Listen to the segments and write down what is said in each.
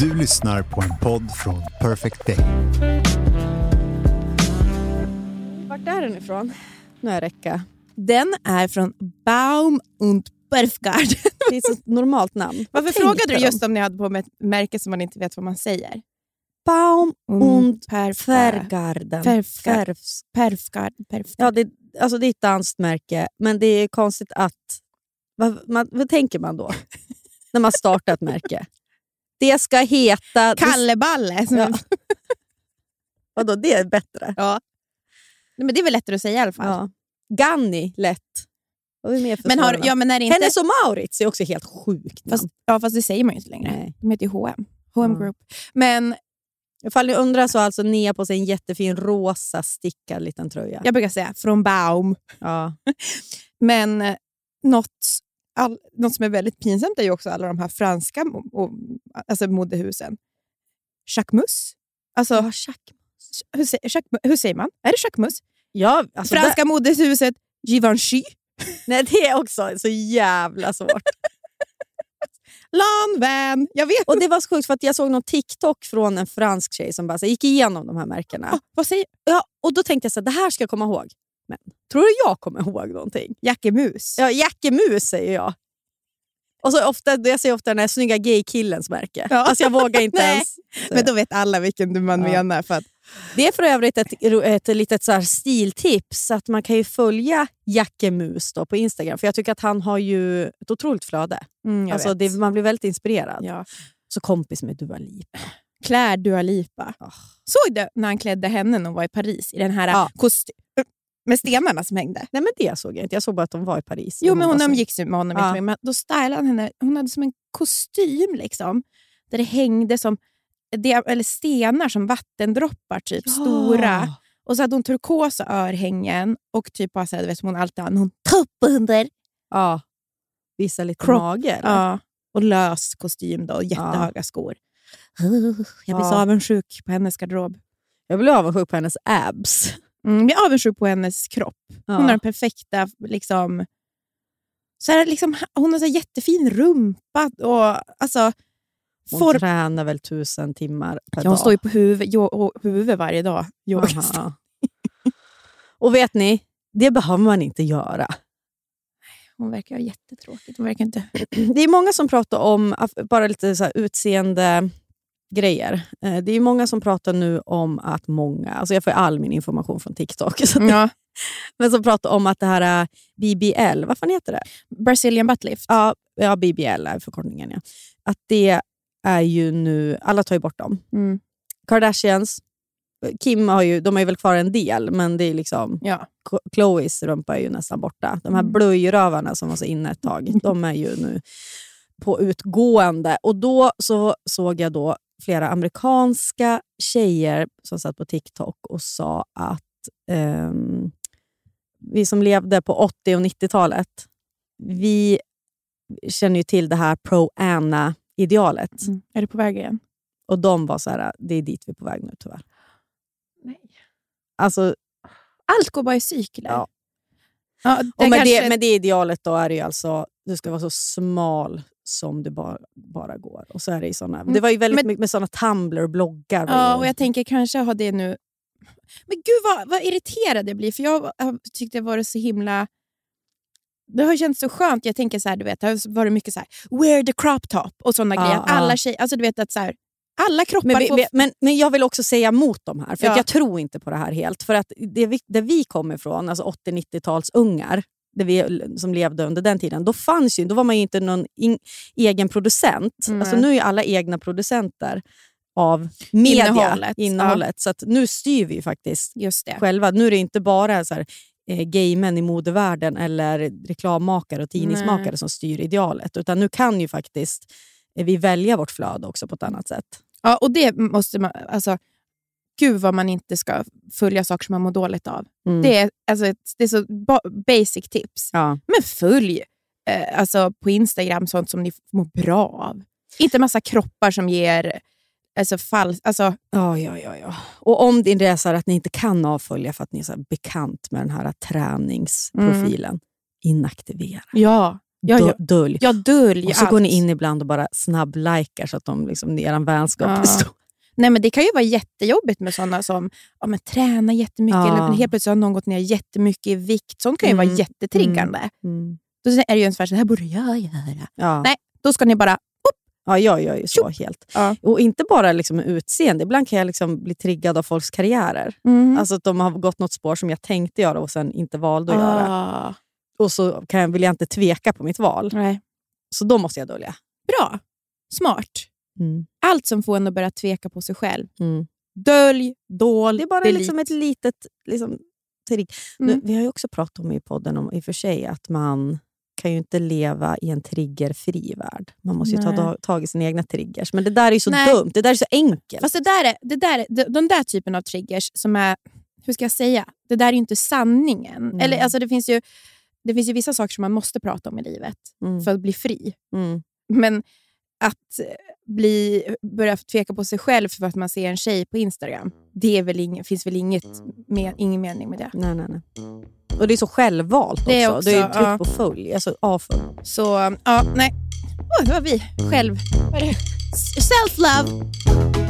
Du lyssnar på en podd från Perfect Day. Vart är den ifrån? Nu är räcka. Den är från Baum und Berfgard. Det är ett så normalt namn. Varför Vad frågade du just om ni hade på med ett märke som man inte vet vad man säger? Baum und. Perfgard. Perfgard. Ja, det, alltså det är ett danskt märke, men det är konstigt att... Vad, man, vad tänker man då när man startar ett märke? Det ska heta... Kalleballe. som- Ja. Vadå, det är bättre? Ja. Nej, men det är väl lättare att säga i alla fall. Ja. Ganni, lätt. Men, har, ja, men är inte... Hennes och Mauritz är också helt sjukt namn. fast, ja, fast det säger man ju inte längre. Nej. De heter ju H&M. H&M. Group. Men Ifall ni undrar så har alltså Nia på sig en jättefin rosa stickad liten tröja. jag brukar säga från Baum. Ja. Men eh, något, all, något som är väldigt pinsamt är ju också alla de här franska och, alltså modehusen. Jacquemus. Alltså, Ja, Jacques. hur, sä- Jacques- hur säger man? Är det Jacquemus? Ja, alltså Franska modehuset Givenchy. där, nej, det är också så jävla svårt. Lanvin. Jag vet Och Det var så sjukt för att jag såg någon TikTok från en fransk tjej som bara så gick igenom de här märkena. Ah, vad säger Ja, och Då tänkte jag så här, det här ska jag komma ihåg. Men tror du jag kommer ihåg någonting? Jackemus? Ja, Jackemus säger jag. Och så ofta, jag säger ofta den här snygga gay-killens märke. Ja. Alltså jag vågar inte ens. Men då vet alla vilken man Ja. menar. För att, Det är för övrigt ett, ett litet så stiltips. Att man kan ju följa Jackemus på Instagram. För jag tycker att han har ju ett otroligt flöde. mm, Alltså det, man blir väldigt inspirerad. ja. Så kompis med Dua Lipa. Klär Dua Lipa. Oh. Såg du när han klädde henne när hon var i Paris? I den här Ja. kostym... Med stenarna som hängde. Nej men det såg jag inte. Jag såg bara att de var i Paris. Jo, men hon så- umgicks ju med honom Ja. men då stylade han henne. Hon hade som en kostym liksom, där det hängde som det, eller stenar som vattendroppar, typ Ja. stora. Och så hade hon turkosa örhängen och typ bara så här, du vet, som hon alltid har någon topp under. Ja. Visa lite Crop. mage eller? Ja. Och lös kostym då, och jättehöga skor. Jag blir så Ja. avundsjuk på hennes garderob. Jag blev avundsjuk på hennes abs. Mm, jag blir avundsjuk på hennes kropp. Ja. Hon har den perfekta... Liksom, så här, liksom, hon har så jättefin rumpa. Och, alltså, Hon form, tränar väl tusen timmar per ja, dag. hon står ju på huvud, jo, och huvud varje dag. Och vet ni, det behöver man inte göra. Hon verkar ha jättetråkigt. Hon verkar inte... Det är många som pratar om bara lite så utseende grejer. Eh, Det är många som pratar nu om att många, alltså jag får all min information från TikTok, så Ja. men som pratar om att det här eh, BBL, vad fan heter det? Brazilian butt lift. Ja, ja BBL är förkortningen. Ja. Att det är ju nu, alla tar ju bort dem. Mm. Kardashians, Kim har ju, de har ju väl kvar en del, men det är liksom Ja. Chloes rumpa är ju nästan borta. De här Mm. blöjrövarna som var så inne ett tag, de är ju nu på utgående. Och Då så såg jag då flera amerikanska tjejer som satt på TikTok och sa att ehm, vi som levde på 80 och 90-talet, vi känner ju till det här pro-Anna-idealet. Mm. Är du på väg igen? Och de var så här, det är dit vi är på väg nu tyvärr. Nej. Alltså, Allt går bara i cykler. Ja. Ja, det och med, kanske- det, med det idealet då är det ju alltså, du ska vara så smal som du bara, bara går. Och så är det, i såna, det var ju väldigt men- mycket med såna Tumblr-bloggar. var Ja, ju- och jag tänker kanske har det nu... Men gud vad, vad irriterad jag blir, för jag har tyckt det varit så himla... Det har känts så skönt. Jag tänker så här, du vet, det har varit mycket så här, wear the crop top och såna Ja, grejer. ja. Alla tjejer, alltså du vet att så här, alla kroppar Men, vi, får... vi- men, men jag vill också säga mot de här, för Ja. jag tror inte på det här helt. För att det vi, där vi kommer ifrån, alltså 80-90-tals ungar, där vi, som levde under den tiden, då fanns ju, då var man ju inte någon in, egen producent. Nej. Alltså, nu är ju alla egna producenter av media, Innehållet, innehållet. Så att nu styr vi ju faktiskt själva. Nu är det inte bara så här, eh, gaymän i modevärlden eller reklammakare och tidningsmakare Nej. som styr idealet. Utan nu kan ju faktiskt vi välja vårt flöde också på ett annat sätt. Ja, och det måste man... Alltså, gud vad man inte ska följa saker som man mår dåligt av. Mm. Det, är, alltså, ett- det är så ba- basic tips. Ja. Men följ eh, alltså, på Instagram sånt som ni mår bra av. Inte massa kroppar som ger alltså, falskt... Alltså, Ja, ja, ja, ja. Och om resa är att ni inte kan avfölja för att ni är så bekant med den här träningsprofilen, inaktivera. ja, ja, ja. Dölj. Jag döljer och så allt. går ni in ibland och bara snabb-likar så att de liksom, er vänskap Ja. består. Nej, men det kan ju vara jättejobbigt med sådana som ja, men, tränar jättemycket Ja. eller helt plötsligt har någon gått ner jättemycket i vikt. Sånt kan ju Mm. vara jättetriggande. Mm. Då är det ju ungefär så här borde jag göra. Ja. Nej. Då ska ni bara... Ja, jag gör ju så helt. Ja. Och inte bara liksom utseende. Ibland kan jag liksom bli triggad av folks karriärer. Mm. Alltså att de har gått något spår som jag tänkte göra och sen inte valde att göra. Ah, Och så kan jag, vill jag inte tveka på mitt val. nej. Så då måste jag dölja. Bra. Smart. Mm. Allt som får en att börja tveka på sig själv. Mm. Dölj, dål, Det är bara liksom ett litet liksom, trigg. Mm. Nu, vi har ju också pratat om i podden om, i och för sig att man kan ju inte leva i en triggerfri värld. Man måste ju ta Nej. da- tag i sina egna triggers. Men det där är ju så Nej. dumt. Det där är så enkelt. Fast det där är, det där, är- de, de där typen av triggers som är, hur ska jag säga, det där är ju inte sanningen. Mm. Eller, alltså, det, finns ju, det finns ju vissa saker som man måste prata om i livet Mm. för att bli fri. Mm. Men att bli, börja tveka på sig själv för att man ser en tjej på Instagram, det är väl ing, finns väl inget, med, ingen mening med det. Nej, nej, nej. Och det är så självvalt också. Det Det är är, också, ju tryck ja. på följ. Alltså avfölj. Så, ja, nej. Oj, det var vi själv. Är det? Self-love.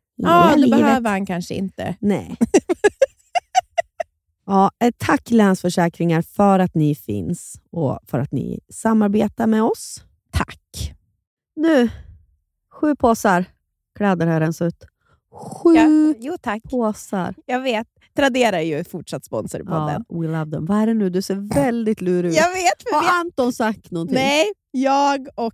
Ja, det livet. behöver han kanske inte. Nej. ja, tack Länsförsäkringar för att ni finns och för att ni samarbetar med oss. Tack. Nu, sju påsar kläder har jag rensat ut. Sju Ja, jo, tack. påsar. Jag vet. Tradera är ju fortsatt sponsor podden. Ja, we love them. Vad är det nu? Du ser väldigt lurig ut. Jag vet. Har Anton sagt någonting? nej, jag och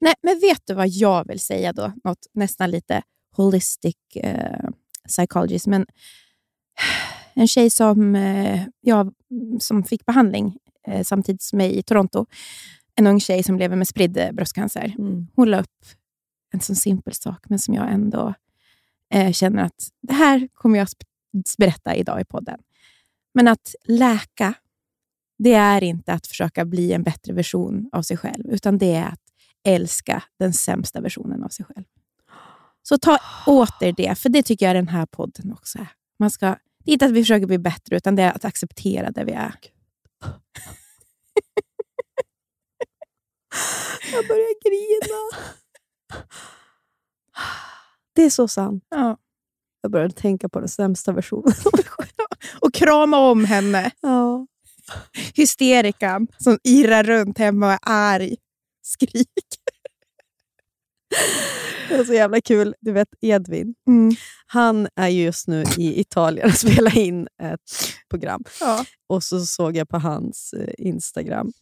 Nej, men vet du vad jag vill säga då? Något nästan lite holistic eh, psychologist. Men en tjej som, eh, jag, som fick behandling eh, samtidigt som mig i Toronto, en ung tjej som lever med spridd eh, bröstcancer. Hon la upp en sån simpel sak, men som jag ändå eh, känner att det här kommer jag berätta idag i podden. Men att läka, det är inte att försöka bli en bättre version av sig själv, utan det är att älska den sämsta versionen av sig själv. Så ta åter det, för det tycker jag den här podden också är. Man ska, det är inte att vi försöker bli bättre, utan det är att acceptera där vi är. Jag börjar grina. Det är så sant. Ja. Jag börjar tänka på den sämsta versionen. Och krama om henne. Ja. Hysterikan som irrar runt hemma och är arg. Skrik. Det är så jävla kul. Du vet Edvin, Mm. han är ju just nu i Italien och spelar in ett program. Ja. Och så såg jag på hans eh, Instagram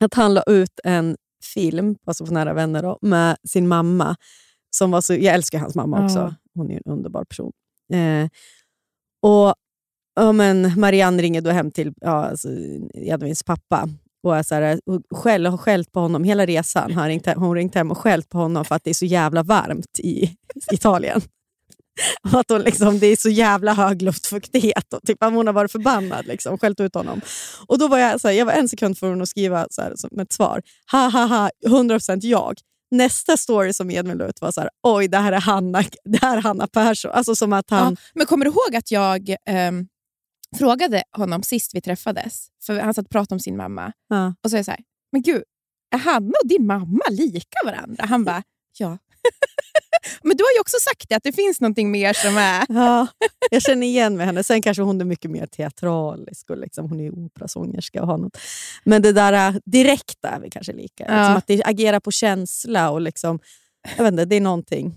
att han la ut en film, alltså på Nära vänner, då, med sin mamma. Som var så, jag älskar hans mamma också. Ja. Hon är en underbar person. Eh, och ja, men Marianne ringer då hem till ja, alltså, Edvins pappa och är så här, och skäll, har skällt på honom hela resan. Har ringt, hon har ringt hem och skällt på honom för att det är så jävla varmt i Italien. Och att hon liksom, det är så jävla hög luftfuktighet. Och typ, hon har varit förbannad liksom, skällt ut honom. Och då var jag, så här, jag var en sekund från att skriva så här, som ett svar. Ha ha ha, 100% jag. Nästa story som Edvin la ut var så här, oj det här är Hanna, det här är Hanna Persson. Alltså som att han... Ja, men kommer du ihåg att jag ehm, frågade honom sist vi träffades? För Han satt och pratade om sin mamma. Ja. Och så är jag så här, men gud, är Hanna och din mamma lika varandra? Han bara, ja. men du har ju också sagt det, att det finns någonting mer som är... Ja, jag känner igen med henne. Sen kanske hon är mycket mer teatralisk. Och liksom, hon är ju operasångerska. Och har något. Men det där äh, direkta är vi kanske lika. Ja. Liksom att det agerar på känsla. och liksom, jag vet inte, Det är någonting.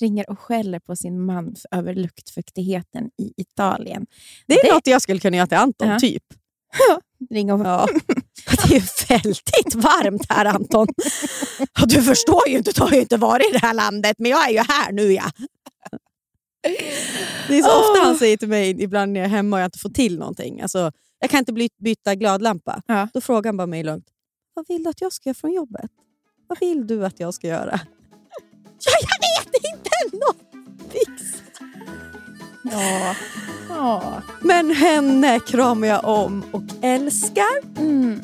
Ringer och skäller på sin man över luktfuktigheten i Italien. Det är Det- något jag skulle kunna göra till Anton, Ja. typ. Ring och... Ja. Det är väldigt varmt här Anton. Du förstår ju inte, du har ju inte varit i det här landet, men jag är ju här nu. Ja. Det är så ofta han säger till mig ibland när jag är hemma och jag inte får till någonting. Alltså, jag kan inte byta glödlampa. Ja. Då frågar han bara mig lugnt. Vad vill du att jag ska göra från jobbet? Vad vill du att jag ska göra? Ja, jag vet Ja. ja. Men henne kramar jag om och älskar. Mm.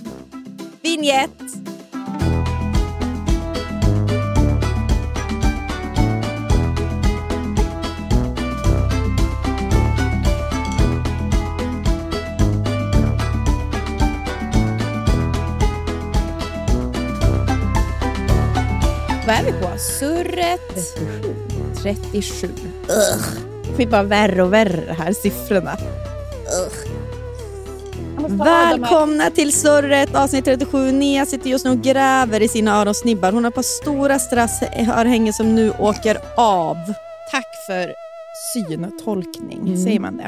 Vinjett! Vad är vi på? Surret 37. Det blir bara värre och värre, här siffrorna. Välkomna till Surret avsnitt 37. Nia sitter just nu och gräver i sina öronsnibbar. Hon har ett par stora strassörhängen som nu åker av. Tack för syn och tolkning, Mm. säger man det?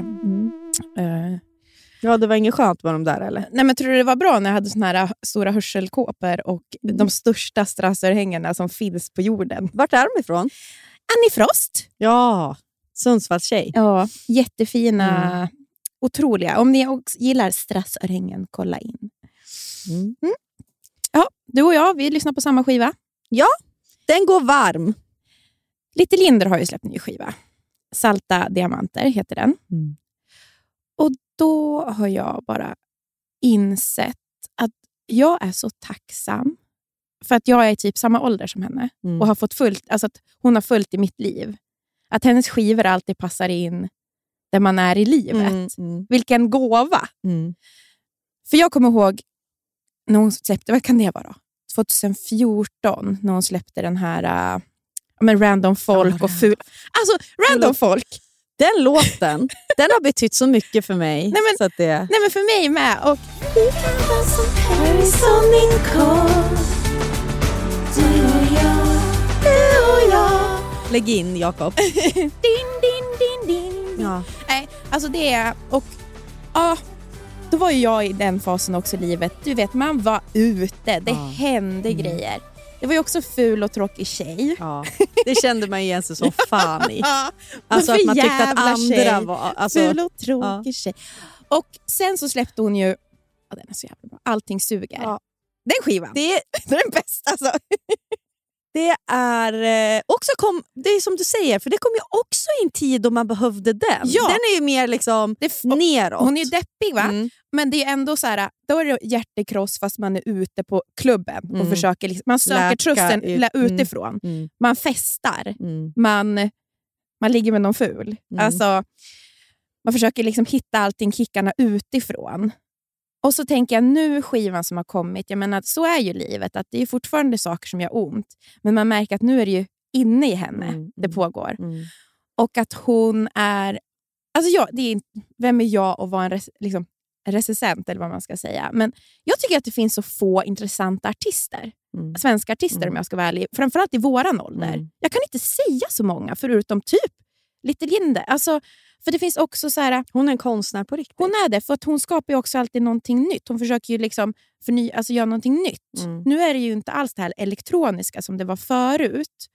Eh, Ja, det var inget skönt med de där eller? nej, men tror du det var bra när jag hade såna här äh, stora hörselkåpor och de största strassörhängena som finns på jorden? Vart är de ifrån? Annie Frost! Ja, Sundsvalls tjej. Ja, jättefina. Otroliga. Om ni också gillar strassörhängen, kolla in. Mm. Ja, du och jag, vi lyssnar på samma skiva. Den går varm. Little Linder har ju släppt ny skiva. Salta diamanter heter den. Mm. Och då har jag bara insett att jag är så tacksam för att jag är typ samma ålder som henne Mm. och har fått fullt, alltså att hon har följt i mitt liv. Att hennes skivor alltid passar in där man är i livet. Mm, mm, Vilken gåva! mm. För jag kommer ihåg när hon släppte, vad kan det vara? 2014 när hon släppte den här äh, men random folk och ful... Alltså random folk! Den låten den har betytt så mycket för mig. Nej, men- så att det... Nej men för mig med. Och Lägg in Jakob. din, din, din, din. Ja. Nej, alltså det är... Och, ja, då var ju jag i den fasen också i livet. Du vet, man var ute. Det Ja. hände grejer. Det var ju också ful och tråkig tjej. Ja, det kände man igen sig som fan i. Ja, Alltså att man tyckte att andra tjej. var... Alltså, Ful och tråkig tjej. Och sen så släppte hon ju, ja, den är så jävla bra, Allting suger. Ja. Den skivan, det, den är den bästa alltså. Det är eh, också kom, det är som du säger, för det kom ju också i en tid då man behövde den. Ja. Den är ju mer liksom Det, neråt. hon är ju deppig va? Mm. Men det är ändå så här, då är det hjärtekross fast man är ute på klubben och Mm. försöker liksom, man söker Läka trösten ut- mm. utifrån. Mm. Man festar. Mm. Man, man ligger med någon ful. Mm. Alltså, man försöker liksom hitta allting, kickarna utifrån. Och så tänker jag nu skivan som har kommit, jag menar, så är ju livet. att Det är fortfarande saker som gör ont, men man märker att nu är det ju inne i henne Mm, det mm. pågår. Mm. Och att hon är... Alltså jag, det är, inte- vem är jag att vara en res, liksom, en recensent, eller vad man ska säga. Men jag tycker att det finns så få intressanta artister. Mm. Svenska artister Mm. om jag ska vara ärlig. Framförallt i våran ålder. Mm. Jag kan inte säga så många, förutom typ Little Jinder. Alltså, för det finns också så här, Hon är en konstnär på riktigt. hon är det, för att hon skapar också alltid någonting nytt. Hon försöker ju liksom förny, alltså göra någonting nytt. Mm. Nu är det ju inte alls det här elektroniska som det var förut.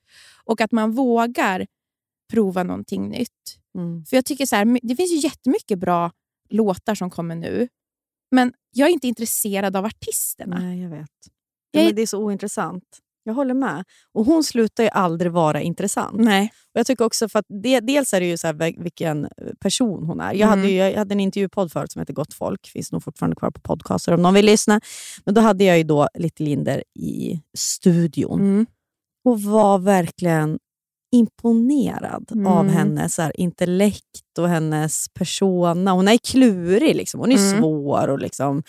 Och att man vågar prova någonting nytt. Mm. För jag tycker så här, Det finns ju jättemycket bra låtar som kommer nu. Men jag är inte intresserad av artisterna. Nej, jag vet. Ja, men det är så ointressant. Jag håller med. Och Hon slutar ju aldrig vara intressant. Nej. Och jag tycker också för att det, Dels är det ju så här, vil- vilken person hon är. Jag, Mm. hade ju, jag hade en intervjupodd förut som heter Gott folk. Finns nog fortfarande kvar på podcaster om någon vill lyssna. Men då hade jag ju då Little Linder i studion Mm. och var verkligen imponerad Mm. av hennes så här, intellekt och hennes persona. Hon är klurig, liksom. hon är Mm. svår och liksom,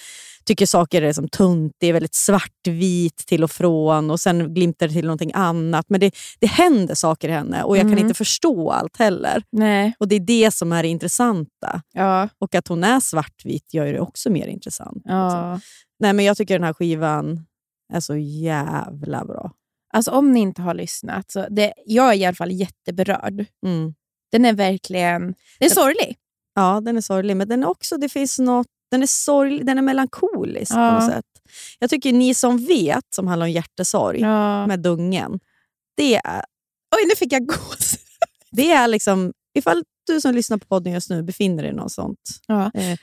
tycker saker är som tuntig, är väldigt svartvit till och från och sen glimtar det till någonting annat. Men det, det händer saker i henne och jag Mm. kan inte förstå allt heller. Nej. Och Det är det som är det intressanta. Ja. Och att hon är svartvit gör det också mer intressant. liksom. ja. Nej, men Jag tycker den här skivan är så jävla bra. Alltså om ni inte har lyssnat, så det, jag är i alla fall jätteberörd. Mm. Den är verkligen den är sorglig. Ja, den är sorglig, men den är också, det finns något, den är sorglig, den är melankolisk Ja. på något sätt. Jag tycker Ni som vet, som handlar om hjärtesorg, Ja. med Dungen, det är, Oj, nu fick jag gås. det är liksom, ifall du som lyssnar på podden just nu befinner dig i något sånt. Ja. Eh,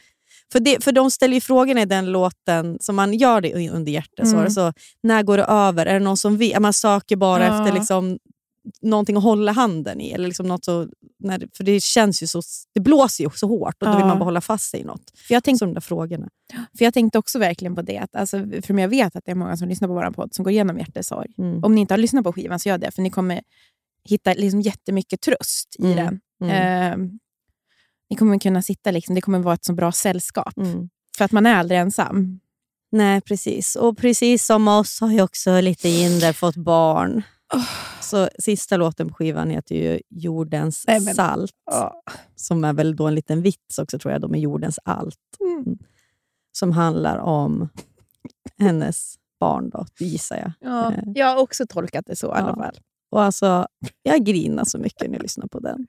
för, det, för de ställer ju frågorna i den låten, som man gör det under hjärtesorg. Mm. Så, när går det över? Är det någon som vet? Man söker bara Ja. efter liksom, någonting att hålla handen i. Eller liksom något så, när, för det känns ju så, det blåser ju så hårt och då vill man bara hålla fast sig i något. För jag, tänk, Så de där frågorna. för jag tänkte också verkligen på det. Att, alltså, för jag vet att det är många som lyssnar på vår podd som går igenom hjärtesorg. Mm. Om ni inte har lyssnat på skivan så gör det, för ni kommer hitta liksom jättemycket tröst i Mm. den. Mm. Eh, ni kommer kunna sitta, liksom, det kommer vara ett så bra sällskap. Mm. För att man är aldrig ensam. Nej, precis. Och precis som oss har ju också lite Jinder fått barn. Så sista låten på skivan heter ju Jordens Nej, men- salt. Som är väl då en liten vits också tror jag, då med jordens allt. Mm. Som handlar om hennes barn då, gissar jag. Ja, Eh. jag har också tolkat det så i alla Ja. fall. Och alltså, jag grinar så mycket när jag lyssnar på den.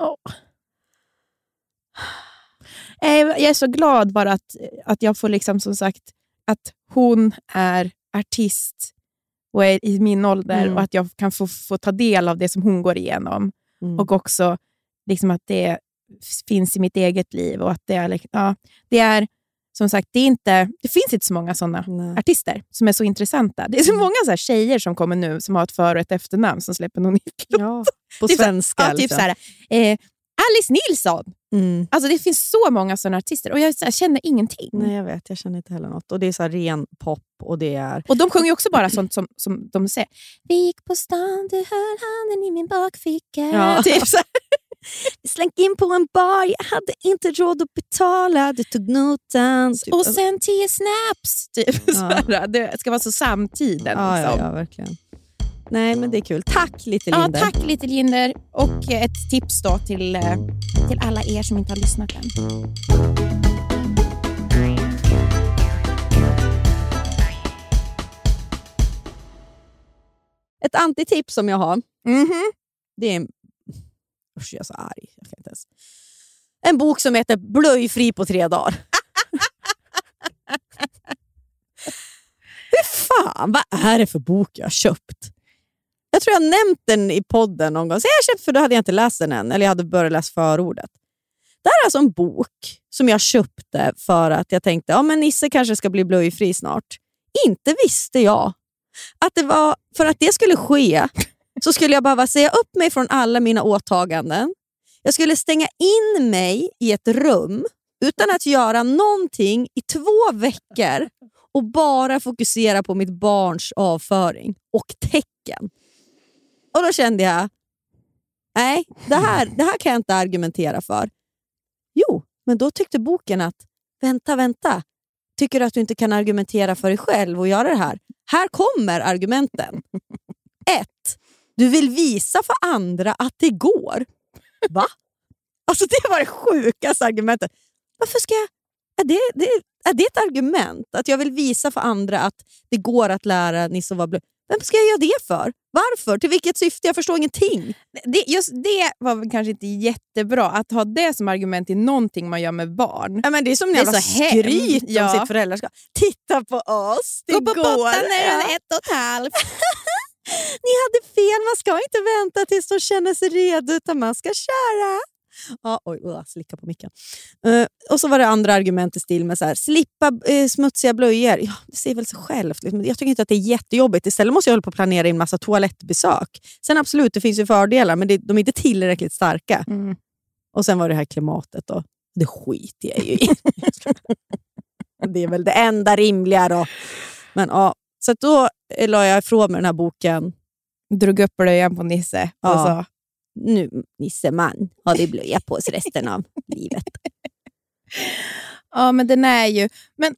Eh, Jag är så glad bara att, att jag får liksom som sagt att hon är artist och är i min ålder Mm. och att jag kan få, få ta del av det som hon går igenom. Mm. Och också liksom att det finns i mitt eget liv. och att Det är, ja, det är som sagt, det, är inte, det finns inte så många Nej. artister som är så intressanta. Det är så många så här tjejer som kommer nu som har ett för och ett efternamn som släpper någon hitlåt. Ja, på Typ så- svenska. Ja, typ så här, eh, Alice Nilsson! Mm. Alltså det finns så många sådana artister och jag, här, känner ingenting. Nej, jag vet. Jag känner inte heller något. Och Det är så ren pop och det är... Och de sjunger ju också bara sånt som, som de säger. Vi gick på stan, du höll handen i min bakficka. Ja. Typ så. Vi slank in på en bar, jag hade inte råd att betala, du tog notan. Typ. Och sen tio snaps. Typ. Så Ja. Det ska vara så samtiden. ja, ja, liksom. ja, verkligen. Nej, men det är kul. Tack Little Ja, tack Little Jinder. Och eh, ett tips då till, eh, till alla er som inte har lyssnat än. Ett antitips som jag har, Mhm. det är... en- Usch, jag är så arg. Jag kan inte ens. En bok som heter Blöjfri på tre dagar. Hur fan, vad är det för bok jag har köpt? Jag tror jag har nämnt den i podden någon gång. Så jag har köpt för då hade jag inte läst den än, eller jag hade börjat läsa förordet. Det här är alltså en bok som jag köpte för att jag tänkte ja, men Nisse kanske ska bli blöjfri snart. Inte visste jag att det var för att det skulle ske så skulle jag behöva säga upp mig från alla mina åtaganden. Jag skulle stänga in mig i ett rum utan att göra någonting i två veckor och bara fokusera på mitt barns avföring och tecken. Och Då kände jag, nej, det här, det här kan jag inte argumentera för. Jo, men då tyckte boken att, vänta, vänta. Tycker du att du inte kan argumentera för dig själv och göra det här? Här kommer argumenten. Ett, du vill visa för andra att det går. Va? Alltså Det var det sjukaste argumentet. Varför ska jag... Är det, det, är det ett argument? Att jag vill visa för andra att det går att lära Nisse att vara blöt? Vem ska jag göra det för? Varför? Till vilket syfte? Jag förstår ingenting. Det, just det var kanske inte jättebra, att ha det som argument i någonting man gör med barn. Ja, men det är som är jävla skryt om Ja. sitt föräldraskap. Titta på oss, det Gå på botten när Ja. den är ett och ett halvt. Ni hade fel, man ska inte vänta tills de känner sig redo utan man ska köra. Ja, oj, uh, slicka på micken. Eh, och så var det andra argument i stil med så här, slippa eh, smutsiga blöjor. Ja, det säger väl sig självt. Liksom. Jag tycker inte att det är jättejobbigt. Istället måste jag hålla på planera in massa toalettbesök. Sen absolut, det finns ju fördelar, men det, de är inte tillräckligt starka. Mm. Och sen var det här klimatet. Då. Det skiter jag ju i. det är väl det enda rimliga då. Men, ja, så då eh, la jag ifrån mig den här boken. Drog upp blöjan på Nisse och Ja. sa Nu, Nisse man, har vi blöja på oss resten av livet. ja men den är ju... Men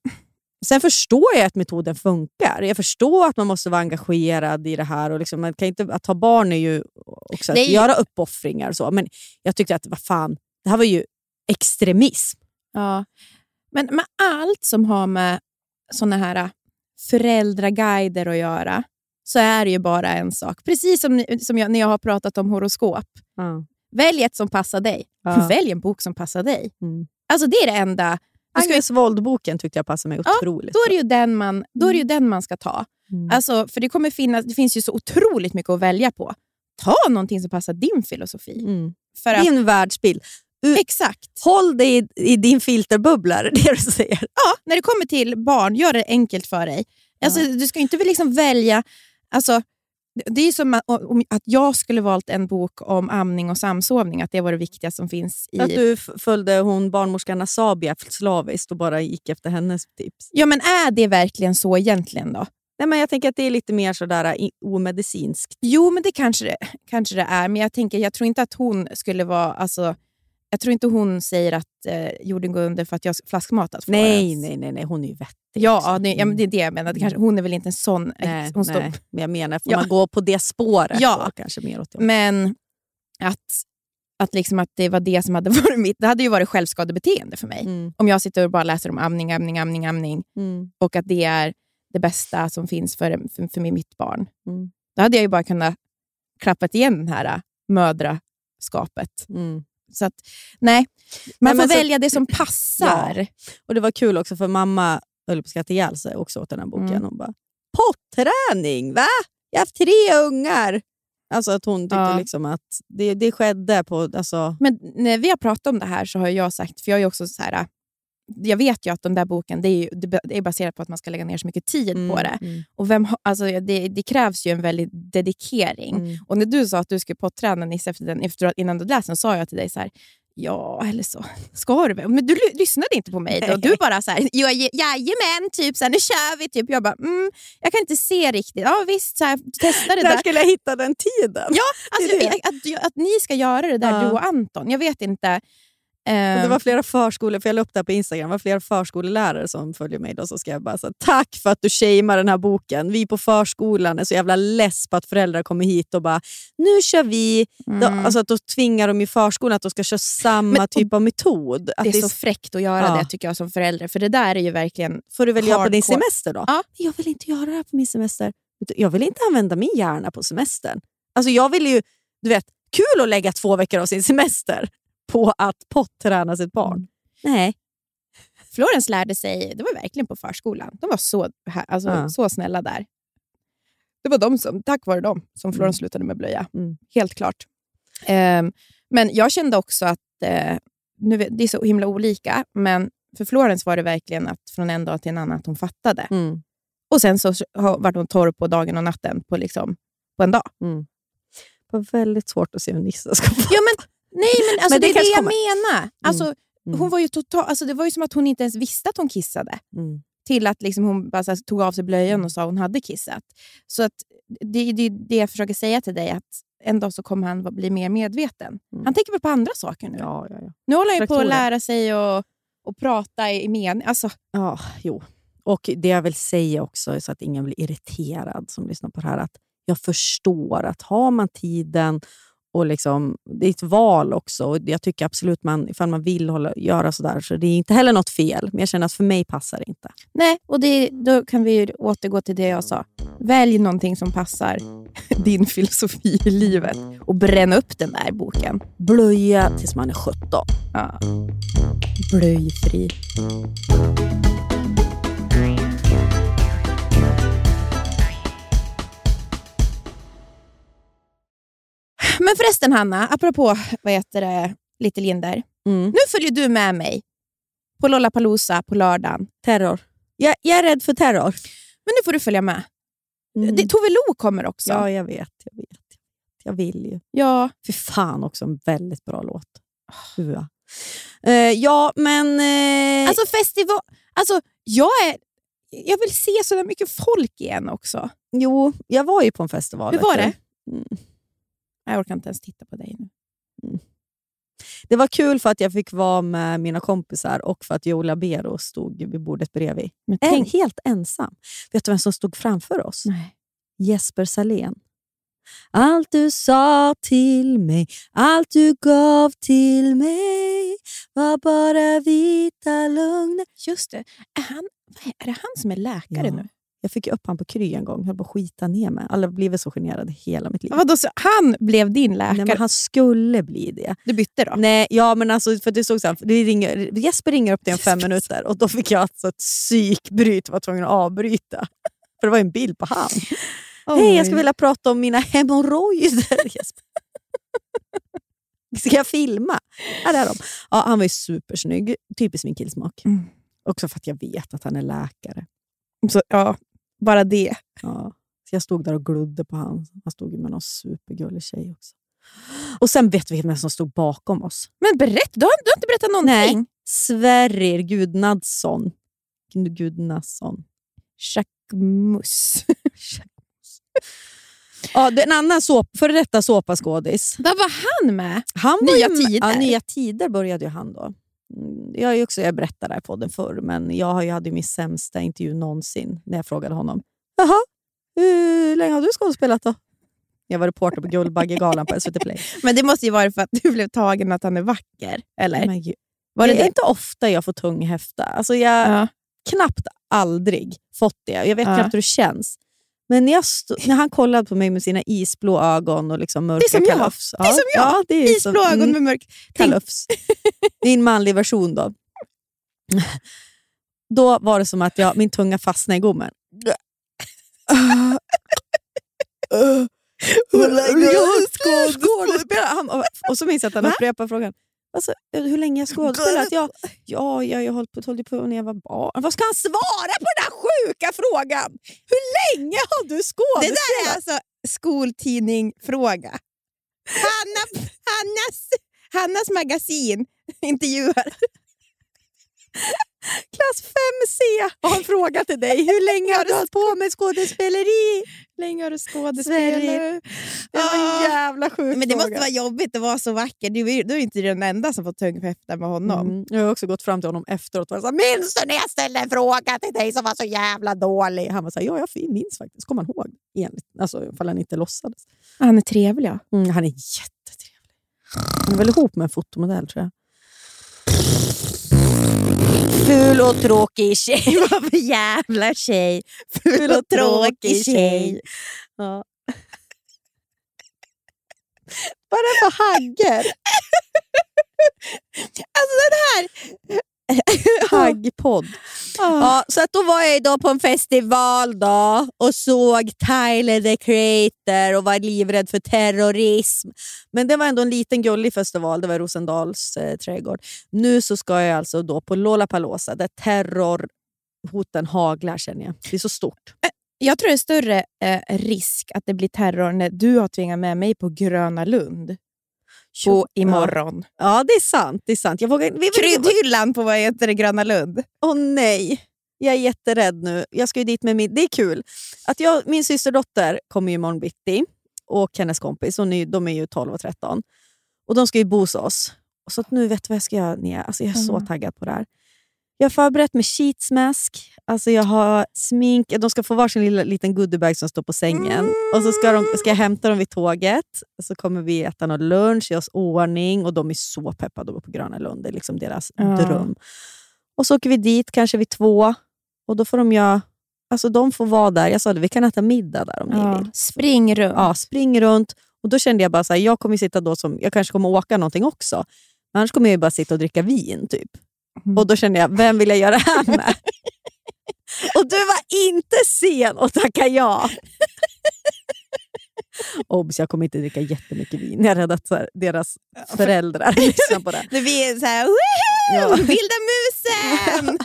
Sen förstår jag att metoden funkar. Jag förstår att man måste vara engagerad i det här. Och liksom, man kan inte, att ha barn är ju också att ju- göra uppoffringar. Och så. Men jag tyckte att vad fan, det här var ju extremism. Ja. Men med allt som har med såna här äh, föräldraguider att göra så är det ju bara en sak. Precis som, som jag, när jag har pratat om horoskop. Välj ett som passar dig. Ja. Välj en bok som passar dig. Mm. Alltså Det är det enda. Ska, Agnes Wold-boken tyckte jag passade mig Ja, otroligt då är det ju den man, då är det ju den man ska ta. Mm. Alltså, för det, kommer finnas, det finns ju så otroligt mycket att välja på. Ta någonting som passar din filosofi. Mm. För att, Din världsbild. U- exakt. Håll dig i, i din filterbubbla, det är det du säger. Ja, när det kommer till barn, gör det enkelt för dig. Alltså, Du ska inte liksom välja... Alltså, det är som att, jag skulle valt en bok om amning och samsovning, att det var det viktigaste som finns i... Att du följde hon barnmorskan Asabia slaviskt och bara gick efter hennes tips. Ja, men är det verkligen så egentligen då? Nej, men jag tänker att det är lite mer sådär i- omedicinskt. Jo, men det kanske det, kanske det är. Men jag, tänker, jag tror inte att hon skulle vara... Alltså, jag tror inte hon säger att eh, jorden går under för att jag har flaskmatat för Nej, nej, nej, nej, hon är ju vettig. Ja, det, ja, det är det jag menar. Det kanske, hon är väl inte en sån... Nej, hon nej, men jag menar, får Ja. man gå på det spåret Ja. då kanske mer åt det. Men att, att, liksom att det var det som hade varit mitt... Det hade ju varit självskadebeteende för mig. Mm, Om jag sitter och bara läser om amning, amning, amning, amning mm, och att det är det bästa som finns för, för, för mitt barn. Mm. Då hade jag ju bara kunnat klappat igen den här äh, mödraskapet. mm. Så att, nej, man Nej, får så- välja det som passar. Och Det var kul också för mamma höll på att skratta ihjäl sig också åt den här boken. Mm. Hon bara, potträning, va? Jag har haft tre ungar. Alltså att hon tyckte Ja. liksom att det, det skedde på... Alltså, Men när vi har pratat om det här så har jag sagt, för jag är också så här, jag vet ju att den där boken det är, ju, det är baserat på att man ska lägga ner så mycket tid på det. Mm, Och vem, alltså, det. Det krävs ju en väldig dedikering. mm. Och när du sa att du skulle potträna Nisse efter den, efter, att- innan du läste den, sa jag till dig så här, ja, eller så ska du väl? Men du ly- lyssnade inte på mig. Då. Du bara så här, "Ja, ja, jajamän, typ, så här, nu kör vi. Typ. Jag bara, mm, jag kan inte se riktigt. Ja visst, så här, testa det Där där. skulle jag hitta den tiden. Ja, alltså, det. Att, att ni ska göra det där, Ja. du och Anton. Jag vet inte. Och det Ehm, var flera förskolor, för jag la upp det här på Instagram, det var flera förskolelärare som följer mig. Då, så ska jag bara säga tack för att du shamear den här boken. Vi på förskolan är så jävla less på att föräldrar kommer hit och bara, nu kör vi. Då, mm. alltså att då tvingar de ju förskolan att de ska köra samma Men- typ av metod. Att det är det så fräckt att göra Ja. det tycker jag som förälder. För det där är ju verkligen... får du väl göra på din semester då? Ja. Jag vill inte göra det här på min semester. Jag vill inte använda min hjärna på semestern. Alltså jag vill ju, du vet, kul att lägga två veckor av sin semester på att potträna sitt barn. Nej. Florence lärde sig, det var verkligen på förskolan. De var så, alltså, Ja. så snälla där. Det var de som, tack vare dem som Florence slutade med blöja. Mm. Helt klart. Ehm, men jag kände också att, eh, nu, det är så himla olika, men för Florence var det verkligen att från en dag till en annan att hon fattade. Mm. Och sen så har- vart hon torr på dagen och natten på, liksom, på en dag. Mm. Det var väldigt svårt att se hur Nisse ska få. Ja, men, nej, men, alltså, Men det det, är det jag kommer. menar. Alltså, Mm. hon var ju total, alltså, det var ju som att hon inte ens visste att hon kissade. Mm. Till att liksom hon bara här, tog av sig blöjan och sa att hon hade kissat. Så att det är det, det jag försöker säga till dig, att en dag så kommer han bli mer medveten. Mm. Han tänker väl på andra saker nu. Ja, ja, ja. Nu håller han på att lära sig och, och prata i mening. Alltså, Ja, jo. Och det jag vill säga också, så att ingen blir irriterad som lyssnar på det här, att jag förstår att har man tiden och liksom, det är ett val också. Och jag tycker absolut man, ifall man vill hålla, göra sådär, så det är inte heller något fel. Men jag känner att för mig passar det inte. nej, och det, då kan vi återgå till det jag sa. Välj någonting som passar din filosofi i livet och bränn upp den där boken. Blöja tills man är 17. Ja. Blöjfri. Men förresten Hanna, apropå vad heter det, Little Jinder. Mm. Nu följer du med mig på Lollapalooza på lördagen. Terror. Jag, jag är rädd för terror. Men nu får du följa med. Mm. Det, Tove Lo kommer också. Ja, jag vet. Jag vet. Jag vill ju. Ja. För fan också en väldigt bra låt. Eh, ja, men... Eh, Alltså festival... Alltså, jag, är, jag vill se så mycket folk igen också. jo, jag var ju på en festival. Hur var det? Mm. Jag orkar inte ens titta på dig nu. Det var kul för att jag fick vara med mina kompisar och för att Joe Labero stod vid bordet bredvid. Men En, helt ensam. Vet du vem som stod framför oss? nej. Jesper Salén. Allt du sa till mig, allt du gav till mig var bara vita lögner. Just det. Är, han, är det han som är läkare Ja. nu? Jag fick upp han på Kry en gång, höll på att skita ner mig. Alla blivit så generade hela mitt liv. Vadå, så han blev din läkare? Nej, men han skulle bli det. Du bytte då? Nej, ja, men alltså, för det stod så här, det ringer, Jesper ringer upp dig om fem minuter och då fick jag alltså ett psykbryt och var tvungen att avbryta. För det var en bild på han. Hej, jag skulle vilja prata om mina hemorrojder. Ska jag filma? Här är de. Ja, han var ju supersnygg. Typiskt min killsmak. Mm. Också för att jag vet att han är läkare. Så, ja, bara det. Ja. Så jag stod där och glodde på han. Han stod med någon supergullig tjej också. Och sen vet vi vem som stod bakom oss. Men berätta, du har, du har inte berättat någonting. Nej. Sverrir Gudnadsson. Gudnadsson. Jacquemus. Ja, en annan såp, före detta såpaskådis. Vad var han med? Han var Nya med- Tider. Ja, nya tider började ju han då. Mm, Jag, är också, jag berättade det här på den förr, men jag hade min sämsta intervju någonsin när jag frågade honom. Jaha, hur länge har du skådespelat då? Jag var reporter på Guldbaggegalan på SVT Play. Men det måste ju vara för att du blev tagen att han är vacker. Eller? Men var det det är inte ofta jag får tung häfta. Alltså jag Ja. knappt aldrig fått det. Jag vet Ja. knappt hur det känns. Men när, när han kollade på mig med sina isblå ögon och liksom mörka Det är som jag. kalufs. Det är som jag. Ja, det är som- Isblå ögon mm. med mörk... Kalufs. Din manlig version då. Då var det som att jag, min tunga fastnade i gommen. Hur länge har du skådespelat? Han- och- Och så minns jag att han upprepade frågan. Alltså, hur länge jag skådespelat? Ja, ja, jag har hållit på, hållit på när jag var barn. Vad ska han svara på den där sjuka frågan? Hur länge har du det skådespelat? där är alltså skoltidning-fråga. Hanna, Hannas, Hannas magasin intervjuar. Klass 5C har en fråga till dig. Hur länge har du hållit på med skådespeleri? länge har du skådespelat? Det var en Ah. jävla sjuk Men det måste fråga. vara jobbigt att vara så vacker. Du är, du är inte den enda som får tung med honom. Mm. Jag har också gått fram till honom efteråt och här, minns du när jag ställde en fråga till dig som var så jävla dålig? Han var så här, ja jag minns faktiskt. Kommer han ihåg? Enligt, alltså ifall han inte låtsades. Han är trevlig. Ja. Mm, han är jättetrevlig. Han är väl ihop med en fotomodell tror jag. Ful och tråkig tjej. Vad för jävla tjej. Ful och tråkig tjej. Ja. Vad är det för hagger? Alltså den här... Haggpodd. Ja, så att då var jag då på en festival då och såg Tyler the Creator och var livrädd för terrorism. Men det var ändå en liten gullig festival, det var Rosendals eh, trädgård. Nu så ska jag alltså då på Lollapalooza där terrorhoten haglar känner jag. Det är så stort. Jag tror det är större eh, risk att det blir terror när du har tvingat med mig på Gröna Lund på imorgon. Ja, det är sant. Det är sant. Jag vågar, vi, Kryddhyllan på vad heter det, Gröna Lund. Åh nej, jag är jätterädd nu. Jag ska ju dit med min... Det är kul. Att jag, min systerdotter kommer ju imorgon bitti och hennes kompis, och ni, de är ju 12 och 13. Och de ska ju bo hos oss. Så nu vet jag vad jag ska göra. Nia. Alltså jag är så Mm. taggad på det här. Jag har förberett med sheets mask, alltså jag har smink, de ska få varsin lilla, liten goodiebag som står på sängen. Och så ska, de, ska jag hämta dem vid tåget, så kommer vi äta någon lunch, göra oss ordning och de är så peppade att på Gröna Lund. Det är liksom deras Ja. dröm. Och så åker vi dit, kanske vid två, och då får de göra, alltså de får vara där. Jag sa det, vi kan äta middag där om ni Ja. vill. Spring runt. Ja, spring runt. Och Då kände jag bara så här, jag kommer sitta då som, jag kanske kommer åka någonting också. Men annars kommer jag bara sitta och dricka vin. typ. Mm. Och Då kände jag, vem vill jag göra det här med? och du var inte sen att tacka ja. Obs, jag kommer inte dricka jättemycket vin. Jag är rädd att här, deras föräldrar lyssnar på det. Det blir så här, Woho! Ja. Vilda musen!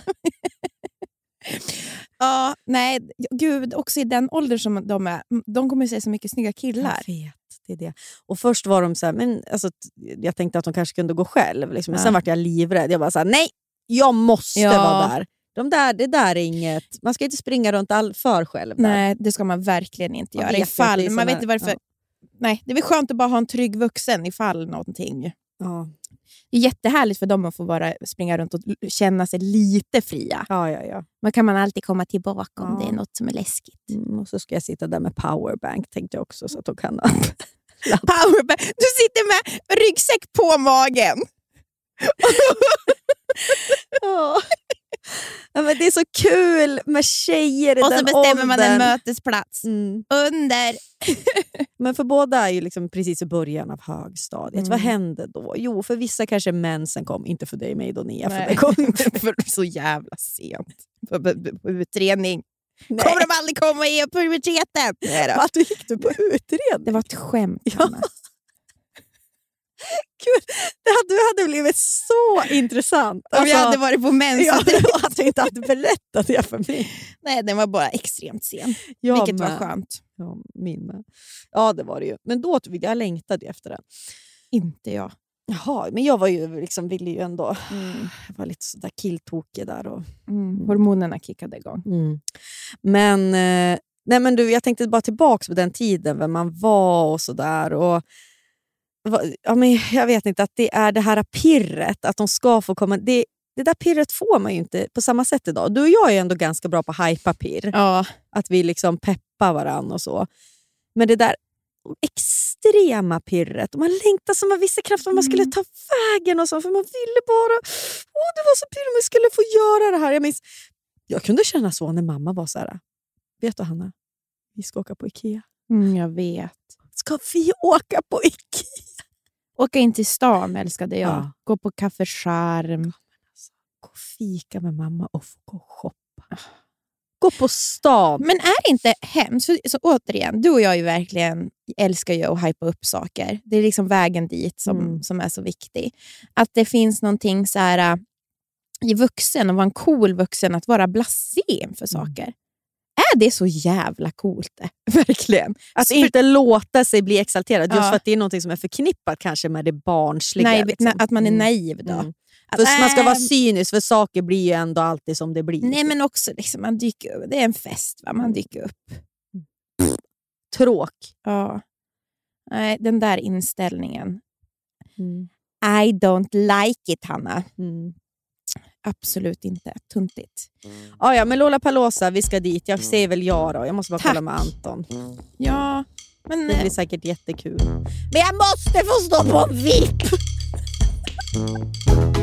ja, nej, gud, också i den åldern som de är, de kommer se så mycket snygga killar. Jag vet, det är det. Och först var de så här, men, alltså, jag tänkte att de kanske kunde gå själv. Liksom. Men Ja. sen vart jag livrädd. Jag bara så här, nej, jag måste Ja. vara där. De där. Det där är inget, man ska inte springa runt all för själv. Där. Nej, det ska man verkligen inte Man göra. vet Ifall, man vet inte varför. ja. Nej, det är väl skönt att bara ha en trygg vuxen ifall någonting. Ja. Det är jättehärligt för dem att få vara, springa runt och känna sig lite fria. Ja, ja, ja. Men kan man alltid komma tillbaka om Ja. det är något som är läskigt. Mm, och så ska jag sitta där med powerbank tänkte jag också så att de kan... Powerbank. Du sitter med ryggsäck på magen. Ja. Ja, men det är så kul med tjejer i Och den så bestämmer man en åldern. mötesplats. Mm. Under. Men för båda är ju liksom precis i början av högstadiet. Mm. Vad hände då? Jo, för vissa kanske mensen kom. Inte för dig, mig och Nia. För det kom inte. För så jävla sent på, utredning. Nej. Kommer de aldrig komma i puberteten? Nej då. Du gick du på utredning? Det var ett skämt, Ja. Gud, det hade, det hade blivit så intressant. Om jag hade varit på mens. ja, att du inte hade berättat det för mig. Nej, den var bara extremt sen. Jag vilket var med. skönt. Ja, min med. Ja, det var det ju. Men då jag längtade ju efter det. Inte jag. Jaha, men jag var ju, liksom, ville ju ändå... Jag var lite sådär killtokig där. Och, Mm. Hormonerna kickade igång. Men, eh, nej men du, jag tänkte bara tillbaka på den tiden, vem man var och sådär. Och, ja, men jag vet inte, att det är det här pirret, att de ska få komma... Det, det där pirret får man ju inte på samma sätt idag. Du och jag är ändå ganska bra på att hypa pirr. Ja. Att vi liksom peppar varandra och så. Men det där extrema pirret, och man längtar som man visste knappt vad man skulle ta vägen och så, för man ville bara... Åh, det var så pirrigt om vi skulle få göra det här. Jag, minns, jag kunde känna så när mamma var så här. Vet du Hanna, vi ska åka på Ikea. Mm, jag vet. Ska vi åka på Ikea? Åka in till stan älskade jag. Ja. Gå på Café Charm. Gå och fika med mamma och få gå och shoppa. Gå på stan. Men är det inte hemskt? För, så återigen, du och jag är ju verkligen, älskar ju att hypa upp saker. Det är liksom vägen dit som, Mm. som är så viktig. Att det finns någonting så här, äh, i vuxen, att vara en cool vuxen, att vara blasé inför saker. Är det så jävla coolt? Det? Verkligen. Att För- inte låta sig bli exalterad, just Ja. för att det är något som är förknippat kanske med det barnsliga. naiv, liksom. att man är Mm. naiv då. Mm. Att, För man ska vara äh, cynisk, för saker blir ju ändå alltid som det blir. Nej, men också liksom, man dyker upp. Det är en fest, va? man dyker upp. Tråk. Ja. Nej, den där inställningen. Mm. I don't like it, Hanna. Mm. Absolut inte. Tuntigt. Ah, ja, men Lollapalooza, vi ska dit. Jag säger väl ja då. Jag måste bara kolla Tack. med Anton. Ja, men... Det eh, blir säkert jättekul. Men jag måste få stå på VIP!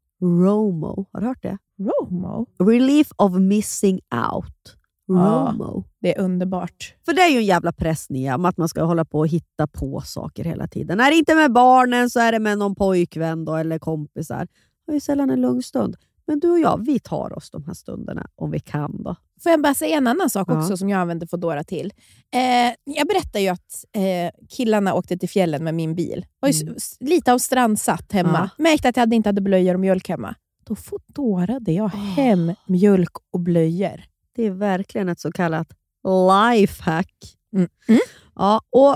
ROMO. Har du hört det? Romo. Relief of missing out. Ja. ROMO. Det är underbart. För det är ju en jävla press Nia, om att man ska hålla på och hitta på saker hela tiden. Är det inte med barnen så är det med någon pojkvän då, eller kompisar. Det är ju sällan en lugn stund. Men du och jag, vi tar oss de här stunderna om vi kan. då. Får jag bara säga en annan sak Ja. också som jag använder Foodora till? Eh, jag berättade ju att eh, killarna åkte till fjällen med min bil. Var Mm. lite av strandsatt hemma. Märkte att jag inte hade blöjor och mjölk hemma. Då Foodorade jag hem mjölk och blöjor. Det är verkligen ett så kallat lifehack. Mm. Mm. Ja, och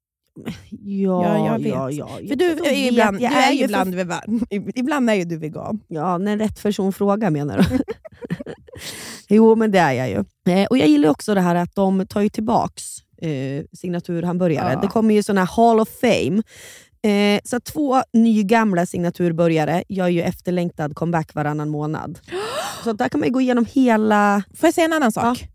Ja, Ja, jag vet. ja, ja. För du är vet, ibland, du är ju ju ibland, vegan. ibland är ju du vegan. Ja, när rätt person frågar menar du? jo, men det är jag ju. Eh, och Jag gillar också det här att de tar ju tillbaks eh, signaturhamburgare. Ja. Det kommer ju sån här Hall of Fame. Eh, så två nygamla signaturburgare gör ju efterlängtad comeback varannan månad. Så där kan man ju gå igenom hela... Får jag säga en annan sak?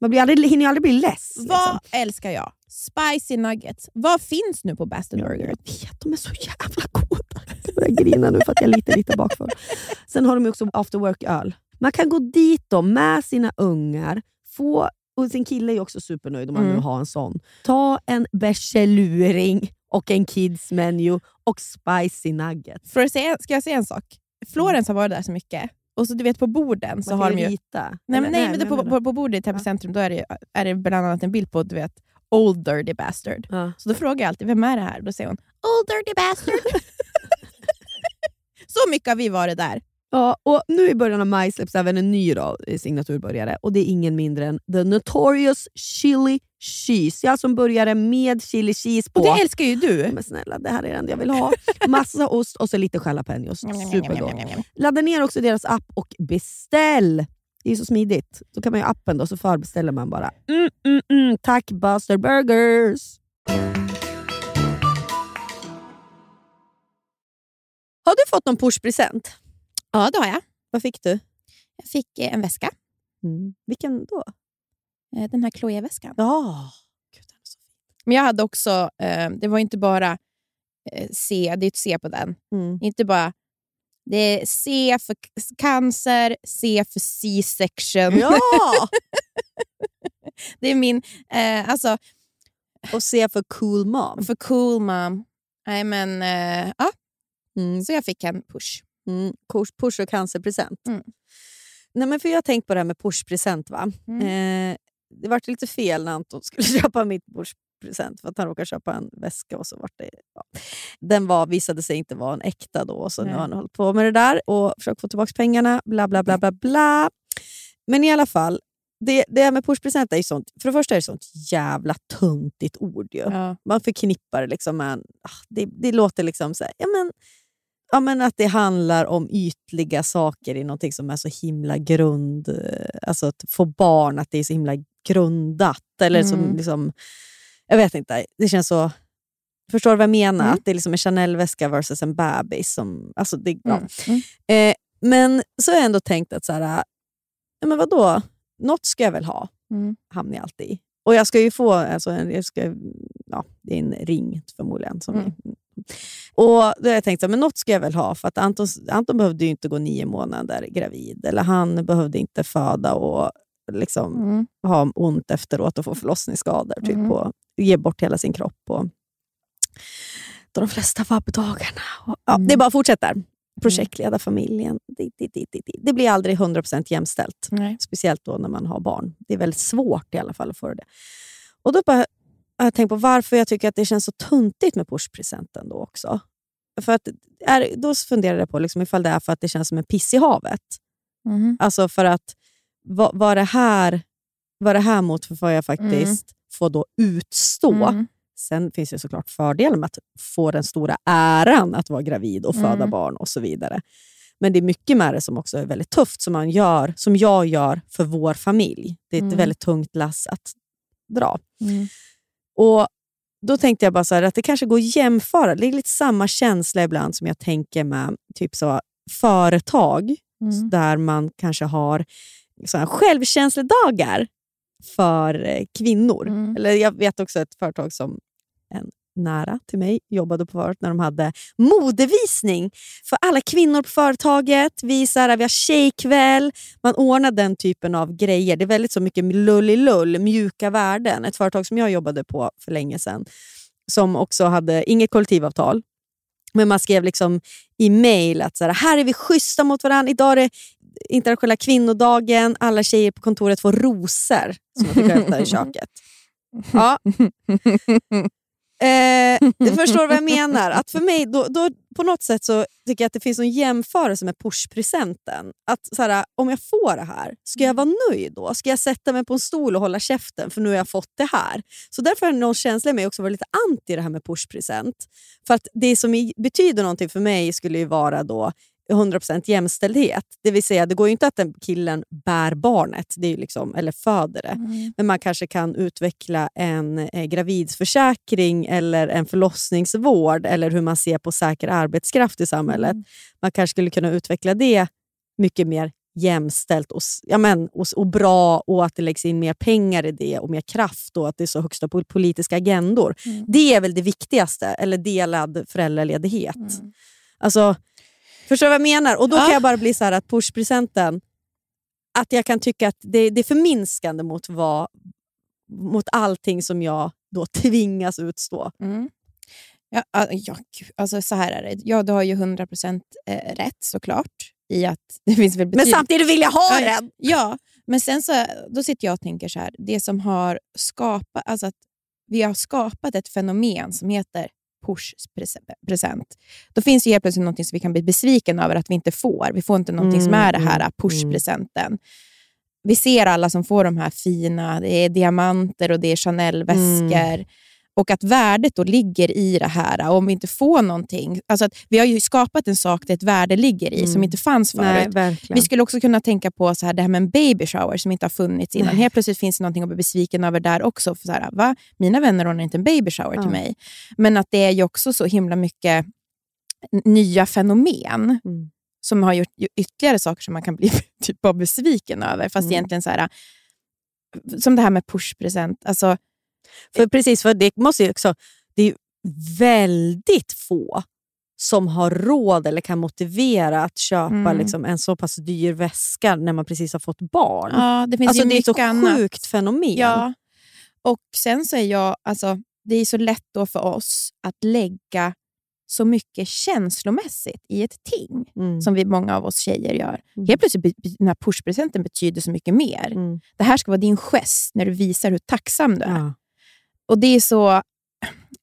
Man blir aldrig, hinner ju aldrig bli less. Vad liksom. älskar jag? Spicy nuggets. Vad finns nu på Jag Burger? vet, de är så jävla goda. Jag börjar grina nu för att jag är lite, lite bakfull. Sen har de också after work-öl. Man kan gå dit då med sina ungar, få, och sin kille är också supernöjd om man Mm. nu har en sån. Ta en bärseluring och en kids menu och spicy nuggets. För att säga, ska jag säga en sak? Florens har varit där så mycket. Och så du vet på borden så Man har de ju... rita. Nej, men, nej, men men på, jag på, på bordet i Täby centrum då är det, är det bland annat en bild på du vet, Old Dirty Bastard. Ja. Så då frågar jag alltid, vem är det här? Då säger hon, Old Dirty Bastard. så mycket har vi varit där. Ja, och nu i början av maj släpps även en ny då, eh, signaturbörjare och det är ingen mindre än The Notorious Chili Cheese. Jag som började med chili cheese på. Och det älskar ju du. Men snälla, det här är det enda jag vill ha. Massa ost och så lite jalapenos. Supergott. Ladda ner också deras app och beställ. Det är så smidigt. Då kan man ju appen då, så förbeställer man bara. Mm, mm, mm. Tack Buster Burgers! Har du fått någon pushpresent? Ja, det har jag. Vad fick du? Jag fick eh, en väska. Vilken då? Eh, Den här Chloé-väskan. Ja. Men jag hade också, eh, det var inte bara C, det är ett C på den. Mm. Inte bara, det är C för cancer, C för C-section. Ja! Det är min, eh, alltså och C för cool mom. för cool mom. Nej, men, eh, ja, Mm. så jag fick en push. Mm. Push, och cancerpresent. Mm. Nej, men för jag har tänkt på det här med pushpresent. Va? Mm. Eh, det var lite fel när Anton skulle köpa mitt pushpresent för att han råkade köpa en väska. och så vart det, ja. Den var, visade sig inte vara en äkta då. och Så nu Nej. har han hållit på med det där och försökt få tillbaka pengarna. Bla, bla, bla, bla, bla. Men i alla fall, det, det här med pushpresent är ju sånt, för det första är det sånt jävla töntigt ord. Ju. Ja. Man förknippar det liksom med... en- ah, Det, det låter liksom så här, ja, men, ja, men att det handlar om ytliga saker i någonting som är så himla grund... eh, Alltså att få barn, att det är så himla grundat. Eller som Mm. liksom... Jag vet inte. Det känns så... Förstår du vad jag menar? Mm. Att det är liksom en Chanel-väska versus en bebis. Som, alltså det, ja. Mm. Mm. Eh, men så har jag ändå tänkt att så här, ja, men vadå? något ska jag väl ha, Mm. hamnar jag alltid i. Och jag ska ju få, alltså, en, jag ska, ja, det är en ring förmodligen. Som Mm. Och då har jag tänkt att något ska jag väl ha, för att Anton, Anton behövde ju inte gå nio månader gravid. Eller han behövde inte föda och liksom Mm. ha ont efteråt och få förlossningsskador. Typ, Mm. och ge bort hela sin kropp. Och, då de flesta vabbdagarna. Och, ja, Mm. Det bara att fortsätta. Projektleda familjen. Det, det, det, det, det. blir aldrig 100% jämställt. Nej. Speciellt då när man har barn. Det är väldigt svårt i alla fall att få det. Och då bara jag tänkt på varför jag tycker att det känns så tuntigt med pushpresenten då också. För att, är, då funderar jag på liksom ifall det är för att det känns som en piss i havet. Mhm. Alltså för att vad, vad, det här, vad det här mot för vad jag faktiskt får då utstå. Mm. Sen finns det såklart fördelen med att få den stora äran att vara gravid och föda Mm. barn och så vidare. Men det är mycket med det som också är väldigt tufft, som, man gör, som jag gör för vår familj. Det är ett Mm. väldigt tungt lass att dra. Mm. Och Då tänkte jag bara så här, att det kanske går att jämföra. Det är lite samma känsla ibland som jag tänker med typ så, företag Mm. där man kanske har så här självkänsledagar för eh, kvinnor. Mm. Eller Jag vet också ett företag som en nära till mig jobbade på förut när de hade modevisning för alla kvinnor på företaget. Vi, så här, vi har tjejkväll. Man ordnar den typen av grejer. Det är väldigt så mycket lullilull, mjuka värden. Ett företag som jag jobbade på för länge sedan som också hade inget kollektivavtal. Men man skrev liksom i mail att så här, här är vi schyssta mot varandra. Idag är det internationella kvinnodagen. Alla tjejer på kontoret får rosor som man fick äta i köket. Ja. Eh, du förstår vad jag menar? Att för mig, då, då, på något sätt så tycker jag att det finns en jämförelse med pushpresenten. Att så här, Om jag får det här, ska jag vara nöjd då? Ska jag sätta mig på en stol och hålla käften för nu har jag fått det här? Så därför har någon känsla i mig också varit lite anti det här med pushpresent. För att det som betyder någonting för mig skulle ju vara då 100% jämställdhet. Det vill säga, det går ju inte att den killen bär barnet, det är liksom, eller föder det. Mm. Men man kanske kan utveckla en eh, gravidförsäkring eller en förlossningsvård eller hur man ser på säker arbetskraft i samhället. Mm. Man kanske skulle kunna utveckla det mycket mer jämställt och, ja men, och, och bra och att det läggs in mer pengar i det och mer kraft och att det är så högsta på politiska agendor. Mm. Det är väl det viktigaste, eller delad föräldraledighet. Mm. Alltså, förstår du vad jag menar? Och då kan Ja. jag bara bli så här att pushpresenten, att jag kan tycka att det, det är förminskande mot, vad, mot allting som jag då tvingas utstå. Mm. Ja, ja, alltså så här är det. Ja, du har ju 100% eh, rätt såklart i att det finns väl Men samtidigt vill jag ha Ja, den! Ja, men sen så, då sitter jag och tänker så här. Det som har skapat, alltså att vi har skapat ett fenomen som heter push-present. Då finns ju helt plötsligt något som vi kan bli besviken över att vi inte får. Vi får inte som Mm, är det här mm, push-presenten. Vi ser alla som får de här fina, det är diamanter och det är Chanel-väskor. Och att värdet då ligger i det här. Och om vi inte får någonting. Alltså att vi har ju skapat en sak där ett värde ligger i som Mm. inte fanns förut. Nej. Vi skulle också kunna tänka på så här, det här med en baby shower som inte har funnits innan. Nej. Helt plötsligt finns det någonting att bli besviken över där också. För så här, va? Mina vänner ordnar inte en baby shower Ja. till mig. Men att det är ju också så himla mycket nya fenomen Mm. som har gjort ytterligare saker som man kan bli typ bara besviken över. Fast Mm. egentligen så här, som det här med pushpresent. Alltså, För precis, för det måste ju också... Det är väldigt få som har råd eller kan motivera att köpa Mm. liksom, en så pass dyr väska när man precis har fått barn. ja, det finns alltså, det är ett så annat. sjukt fenomen. Ja, och sen så är jag, alltså, det är så lätt då för oss att lägga så mycket känslomässigt i ett ting, Mm. som vi, många av oss tjejer gör. Mm. Helt plötsligt den här pushpresenten betyder så mycket mer. Mm. Det här ska vara din gest när du visar hur tacksam du är. Ja. Och det är så,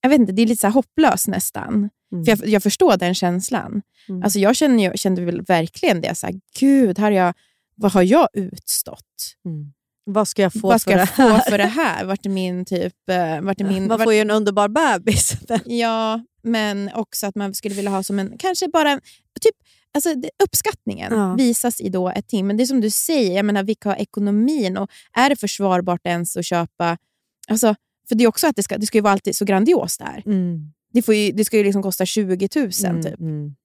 jag vet inte, det är lite så hopplöst nästan. Mm. För jag, jag förstår den känslan. Mm. Alltså jag känner, ju- kände väl verkligen det. Så här, Gud, här har jag, vad har jag utstått? Mm. Vad ska jag få vad ska för jag det få här? för det här? Vart är min typ... eh, Vart är min, Man vart, får ju en underbar bebis. Ja, men också att man skulle vilja ha som en... Kanske bara typ, alltså, uppskattningen Ja. visas i då ett ting. Men det är som du säger, jag menar, vilka har ekonomin? Och är det försvarbart ens att köpa... Alltså, för det är också att det ska, det ska ju vara alltid så grandiost där. Mm. Det, får ju, det ska ju liksom kosta 20 000 Mm. typ. Mm.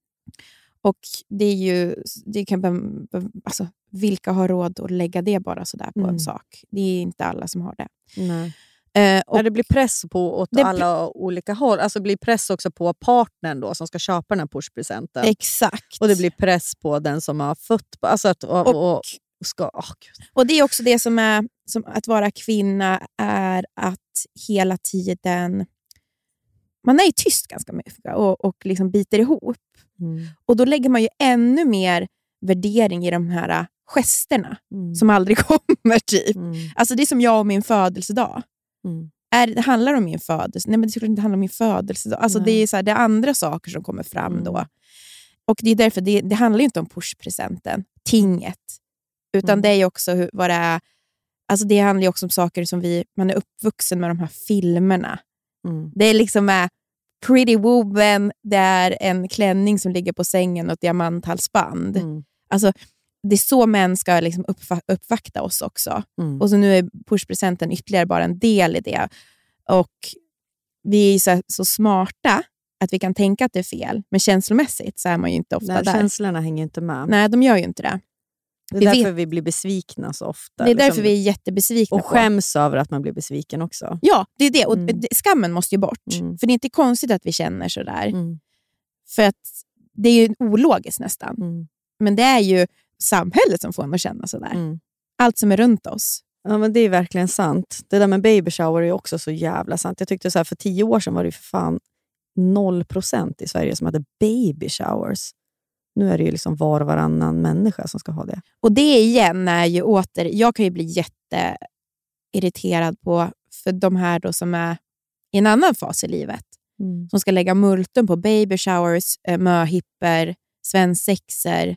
Och det är ju... Det kan, alltså, vilka har råd att lägga det bara sådär på Mm. en sak? Det är inte alla som har det. Nej. Eh, och, Och det blir press på åt Det- alla olika håll. Alltså det blir press också på partnern då, som ska köpa den här pushpresenten. exakt. Och det blir press på den som har fött alltså att, och, Och- och, och ska, Gud. Och det är också det som är som att vara kvinna, är att hela tiden... Man är ju tyst ganska mycket och, och liksom biter ihop. Mm. Och Då lägger man ju ännu mer värdering i de här gesterna Mm. som aldrig kommer. typ. Mm. Alltså Det är som jag och min födelsedag. Mm. är, det handlar om min födelse. Nej, men det skulle inte handla om min födelse. Alltså, det, är så här, det är andra saker som kommer fram Mm. då. Och Det är därför det, det handlar ju inte om pushpresenten, tinget. Utan Mm. det är också hur, vad det är. Alltså det handlar ju också om saker som vi, man är uppvuxen med de här filmerna. Mm. Det är liksom med Pretty Woman, det är en klänning som ligger på sängen och ett diamanthalsband. Mm. Alltså, det är så män ska liksom uppvakta oss också. Mm. Och så nu är pushpresenten ytterligare bara en del i det. Och Vi är så, så smarta att vi kan tänka att det är fel, men känslomässigt så är man ju inte ofta Nej, där. känslorna hänger inte med. Nej, de gör ju inte det. Det är vi därför vet- vi blir besvikna så ofta. Det är därför liksom. vi är jättebesvikna Och på. skäms över att man blir besviken också. Ja, det är det. Och Mm. Skammen måste ju bort. Mm. För det är inte konstigt att vi känner sådär. Mm. För att det är ju ologiskt nästan. Mm. Men det är ju samhället som får en att känna sådär. Mm. Allt som är runt oss. Ja, men det är verkligen sant. Det där med baby shower är också så jävla sant. Jag tyckte så här, för tio år sedan var det för fan noll procent i Sverige som hade baby showers. Nu är det ju liksom var och varannan människa som ska ha det. Och det igen är ju åter... Jag kan ju bli jätteirriterad på för de här då som är i en annan fas i livet. Som ska lägga multum på baby showers, eh, möhippor, svensexer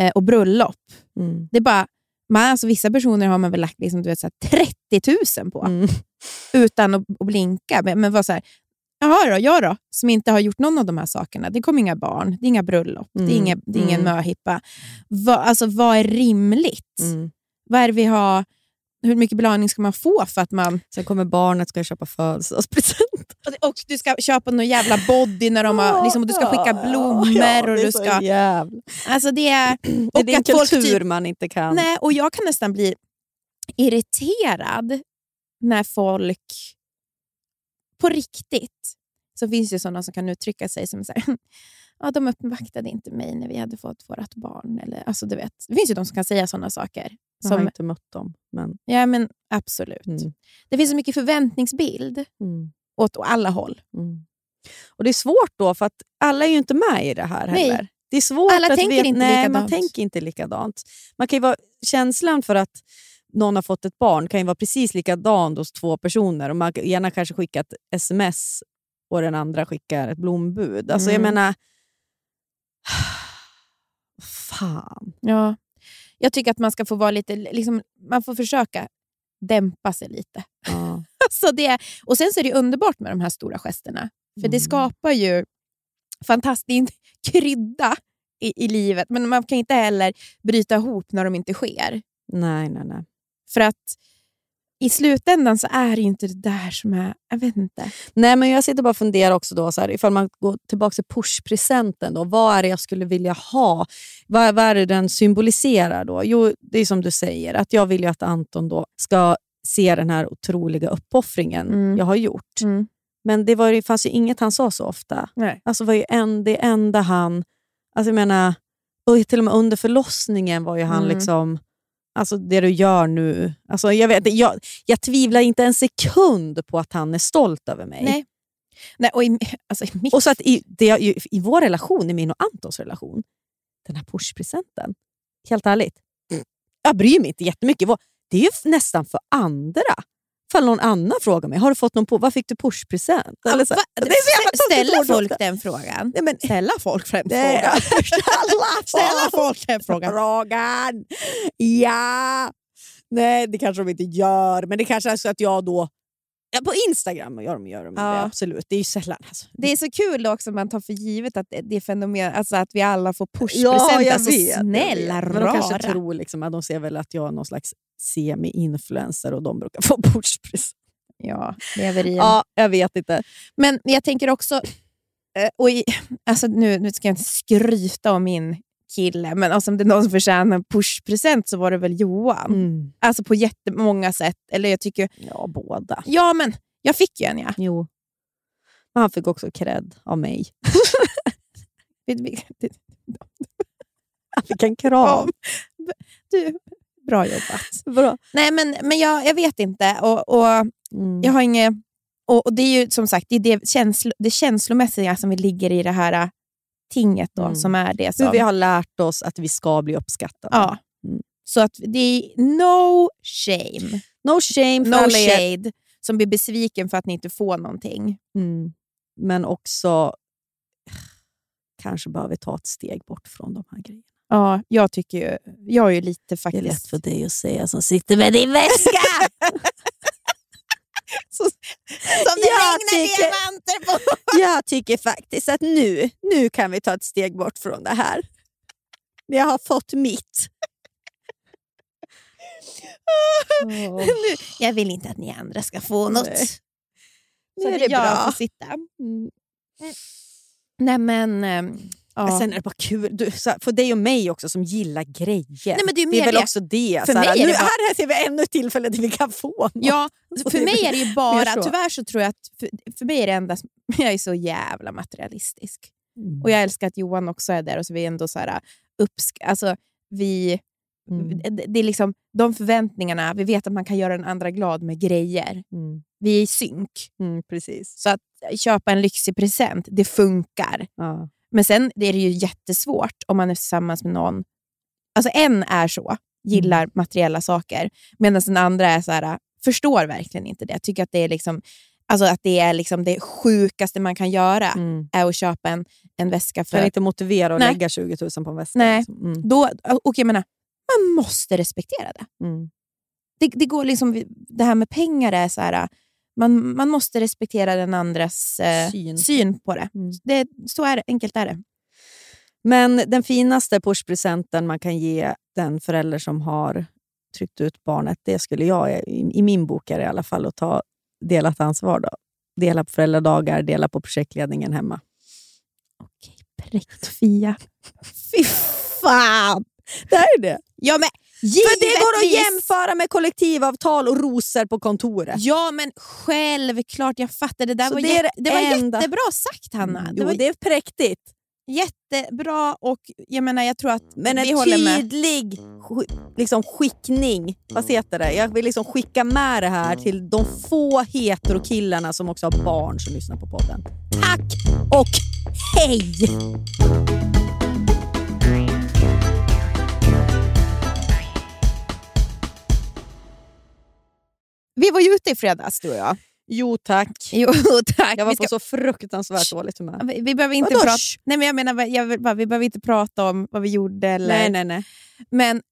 eh, och bröllop. Mm. Det är bara, man, alltså, vissa personer har man väl lagt liksom, du vet, så här 30 000 på Mm. utan att, att blinka. Men, men var så här, Jaha då, jag då, som inte har gjort någon av de här sakerna. Det kommer inga barn, det är inga bröllop, det är, Mm, inga, det är ingen mm. möhippa. Va, alltså, vad är rimligt? Mm. Vad är vi har, hur mycket belöning ska man få för att man... Sen kommer barnet ska köpa födelsedagspresent. Och du ska köpa någon jävla body när de har, liksom, och du ska skicka blommor. Ja, och du ska, jävla... alltså det är, Det är och att folk kultur typ- man inte kan... Nej, och jag kan nästan bli irriterad när folk... På riktigt så finns det sådana som kan uttrycka sig som så här, ja, de uppvaktade inte mig när vi hade fått vårt barn. Eller, alltså, du vet, det finns ju de som kan säga sådana saker. Jag har Som, inte mött dem. Men, ja, men absolut. Mm. Det finns så mycket förväntningsbild mm. åt alla håll. Mm. Och Det är svårt då, för att alla är ju inte med i det här Nej. heller. Det är svårt Alla att tänker veta, inte nej, Man likadant. tänker inte likadant. Man kan ju vara, känslan för att någon har fått ett barn kan ju vara precis likadan hos två personer. Och man ena kanske skickar ett sms och den andra skickar ett blombud. Alltså jag Mm. menar... Fan. Ja. Jag tycker att man ska få vara lite, liksom, man får försöka dämpa sig lite. Ja. Alltså det, och Sen så är det underbart med de här stora gesterna. För det Mm. skapar ju fantastisk krydda i, i livet. Men man kan inte heller bryta ihop när de inte sker. Nej, nej, nej. För att i slutändan så är det inte det där som är... Jag vet inte. Nej, men jag sitter bara och funderar också då, så här, ifall man går tillbaka till pushpresenten. Då, vad är det jag skulle vilja ha? Vad, vad är det den symboliserar? då? Jo, det är som du säger, att jag vill ju att Anton då ska se den här otroliga uppoffringen Mm. jag har gjort. Men det, var, det fanns ju inget han sa så ofta. Nej. Alltså var ju en, det enda han... Alltså jag menar, och till och med under förlossningen var ju han Mm. liksom... Alltså det du gör nu. Alltså jag, vet, jag, jag tvivlar inte en sekund på att han är stolt över mig. Nej. Nej, och i, alltså, i mitt Och så att i, det, i, I vår relation, i min och Antons relation, den här pushpresenten, helt ärligt, jag bryr mig inte jättemycket. Det är ju nästan för andra. Ifall någon annan frågar mig, har du fått någon på, vad fick du pushpresent? Det är så tokigt Ställa folk den frågan? Nej, men, Ställa folk den frågan? ställa Ställa folk den frågan? frågan. Ja! Nej, det kanske de inte gör, men det kanske är så att jag då... Ja, på Instagram gör de, gör de Ja. det, absolut. Det är ju sällan. Alltså. Det är så kul också man tar för givet att det- är fenomen, alltså att vi alla får Ja, pushpresent. jag alltså vet, snälla. Men de kanske rara. tror liksom att de ser väl att jag är någon slags semi-influencer och de brukar få pushpresent. Ja, lever i en. Ja, jag vet inte. Men jag tänker också, eh, och i, alltså nu, nu ska jag inte skryta om min kille, men alltså om det är någon som förtjänar en pushpresent så var det väl Johan. Mm. Alltså på jättemånga sätt. Eller jag tycker, Ja, båda. ja men jag fick ju en ja. Jo. Men han fick också cred av mig. Vi- vi- Han fick en kram. Du, bra jobbat. Bra. Nej men, men jag, jag vet inte. Och, och Mm. Jag har inget... Och, och det är ju som sagt det, är det, känslo, det känslomässiga som ligger i det här tinget då, Mm. som är det som... Hur vi har lärt oss att vi ska bli uppskattade. ja. Mm. Så att det är no shame, No shame för no alla er. shade. som blir besviken för att ni inte får någonting. Mm. Men också kanske behöver ta ett steg bort från de här grejerna. Ja, jag tycker ju, jag är ju lite Det är faktiskt... lätt för dig att säga som sitter med din väska. Så, som det Jag regnar tycker- diamanter på! Jag tycker faktiskt att nu, nu kan vi ta ett steg bort från det här. Jag har fått mitt. Nu, jag vill inte att ni andra ska få något. Nej. Nu är det jag bra. får sitta. Nej men... ja. Sen är det bara kul. Du, så, för dig och mig också som gillar grejer. Nej, men det är det är väl det. också det. För mig är nu, det bara- här ser vi ännu ett tillfälle där vi kan få något. Ja, Och för det- mig är det bara... så. Tyvärr så tror jag att... För, för mig är det enda... som- Jag är så jävla materialistisk. Mm. Och jag älskar att Johan också är där och så vi är ändå så här uppsk... Alltså, vi... Mm. Det, det är liksom de förväntningarna, vi vet att man kan göra den andra glad med grejer. Mm. Vi är i synk. Mm, precis. Så att köpa en lyxig present, det funkar. Ja. Men sen är det ju jättesvårt om man är tillsammans med någon. Alltså en är så, gillar Mm. materiella saker, medan den andra är så här, förstår verkligen inte det. Tycker att det är liksom, alltså att det är liksom det sjukaste man kan göra, Mm. är att köpa en, en väska för... Kan inte motivera att Nej. lägga 20 000 på en väska. Nej. liksom. Mm. Då, och jag menar, man måste respektera det. Mm. Det, det, går liksom, det här med pengar är så här, man, man måste respektera den andras eh, Syn. syn. på det. Mm. det. Så är det, enkelt är det. Men den finaste pushpresenten man kan ge den förälder som har tryckt ut barnet, det skulle jag, i, i min bok är det i alla fall, att ta delat ansvar. Då. Dela på föräldradagar, dela på projektledningen hemma. Okej, präkt Fia. Fy fan! Det är det. Ja, men För det går att givetvis. jämföra med kollektivavtal och rosor på kontoret. Ja, men självklart. Jag fattar. Det där Så var, det jätte, det var enda- jättebra sagt, Hanna. Mm, Det jo, var det är präktigt. jättebra och jag menar, jag tror att Men vi en håller med. tydlig sk- liksom, skickning. Vad heter det? Jag vill liksom skicka med det här till de få heterokillarna som också har barn som lyssnar på podden. Tack och hej! Vi var ju ute i fredags, du och jag. Jo tack. Jo, tack. Jag var vi, på ska, så fruktansvärt dåligt humör. vi, vi behöver inte Vadå? prata... Nej, men jag menar, jag bara, vi behöver inte prata om vad vi gjorde. Eller, Nej, nej, nej. Men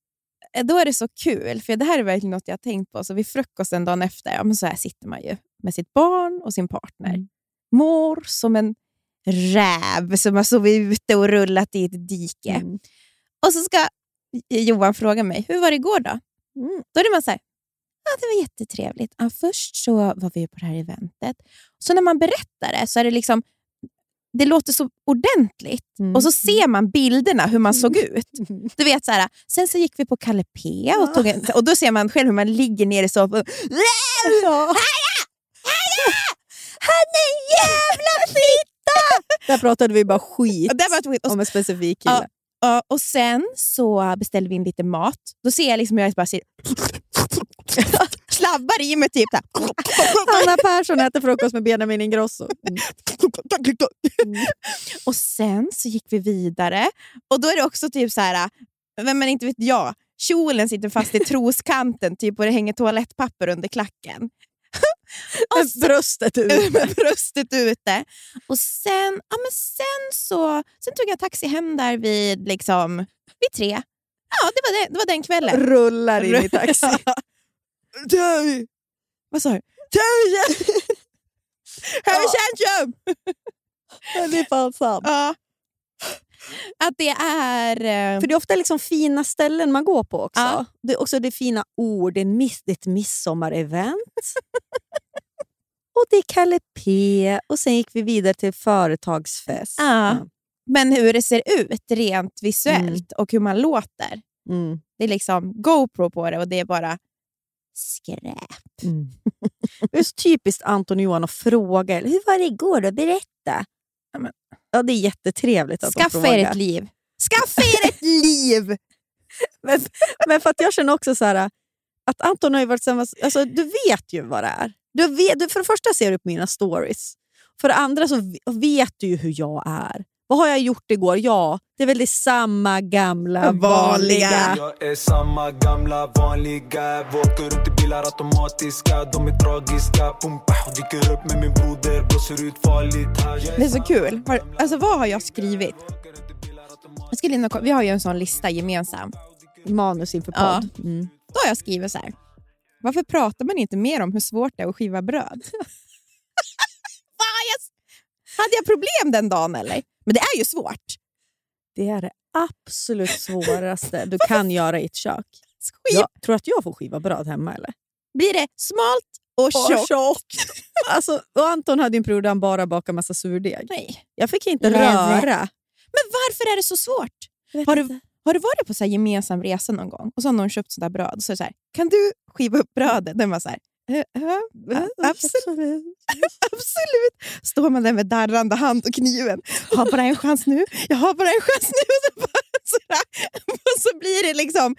eh, då är det så kul, för det här är verkligen något jag har tänkt på. Så vid frukosten dagen efter, ja, men så här sitter man ju med sitt barn och sin partner. Mm. Mår som en räv som har sovit ute och rullat i ett dike. Mm. Och så ska Johan fråga mig, hur var det igår då? Mm. Då är det man så här, ja, det var jättetrevligt. Ja, först så var vi på det här eventet. Så när man berättar det så är det liksom, det låter så ordentligt. Mm. Och så ser man bilderna hur man såg ut. Du vet så här, Sen så gick vi på Kalle P och, tog en, och då ser man själv hur man ligger ner i soffan. Ja. Han är en jävla fitta! Där pratade vi bara skit där ett, och, om en specifik kille. Ja, och sen så beställde vi in lite mat. Då ser jag liksom hur jag bara ser, slabbar i mig typ. där. Anna Persson äter frukost med Benjamin Ingrosso. Mm. Och sen så gick vi vidare och då är det också typ så här, men inte vet jag, kjolen sitter fast i troskanten typ och det hänger toalettpapper under klacken. och Med bröstet ut. med bröstet ute. Och sen, ja, men sen, så, sen tog jag taxi hem där vid, liksom, vid tre. Ja, det var, det, det var den kvällen. Rullar in i taxi. Töj! Vad sa du? Töj! Högkänsjum! Det är fan sant. Ja. Att det är... eh, För det är ofta liksom fina ställen man går på också. Ja. Det är också det fina ord. Det är, miss, det är ett midsommarevent. och det är Kalle P. Och sen gick vi vidare till företagsfest. Ja. Men hur det ser ut rent visuellt och hur man låter. Mm. Det är liksom GoPro på det och det är bara skräp. Mm. det är så typiskt Anton och Johan att fråga. Hur var det igår då? Berätta. Ja, men- Ja, det är jättetrevligt att de Skaffa frågar. er ett liv. Skaffa er ett liv! Men, men för att jag känner också så här, att Anton har varit tillsammans... Alltså, du vet ju vad det är. Du vet, du, för det första ser du på mina stories. För det andra så vet du ju hur jag är. Vad har jag gjort igår? Ja, det är väl det samma gamla vanliga. Jag är samma gamla vanliga Vi åker runt i bilar automatiska De är tragiska Pum, pah, dyker upp med min broder Blåser ut farligt Det är så kul. Alltså vad har jag skrivit? Jag skulle in vi har ju en sån lista gemensam. Manus inför Ja. podd. Mm. Då har jag skrivit så här. Varför pratar man inte mer om hur svårt det är att skiva bröd? Hade jag problem den dagen eller? Men det är ju svårt. Det är det absolut svåraste du kan göra i ett kök. Skiv, Jag tror att jag får skiva bröd hemma eller? Blir det smalt och tjockt? tjockt. alltså, och Anton hade en period där han bara bakade massa surdeg. Nej. Jag fick inte Lever. röra. Men varför är det så svårt? Har du, har du varit på så gemensam resa någon gång och så har någon köpt sånt där bröd? Så är det så här, kan du skiva upp brödet? Den var så här, "Eh, eh, eh, absolut. absolut. Står man där med darrande hand och kniven. Jag har bara en chans nu. Jag har bara en chans nu. Och så, sådär. och så blir det liksom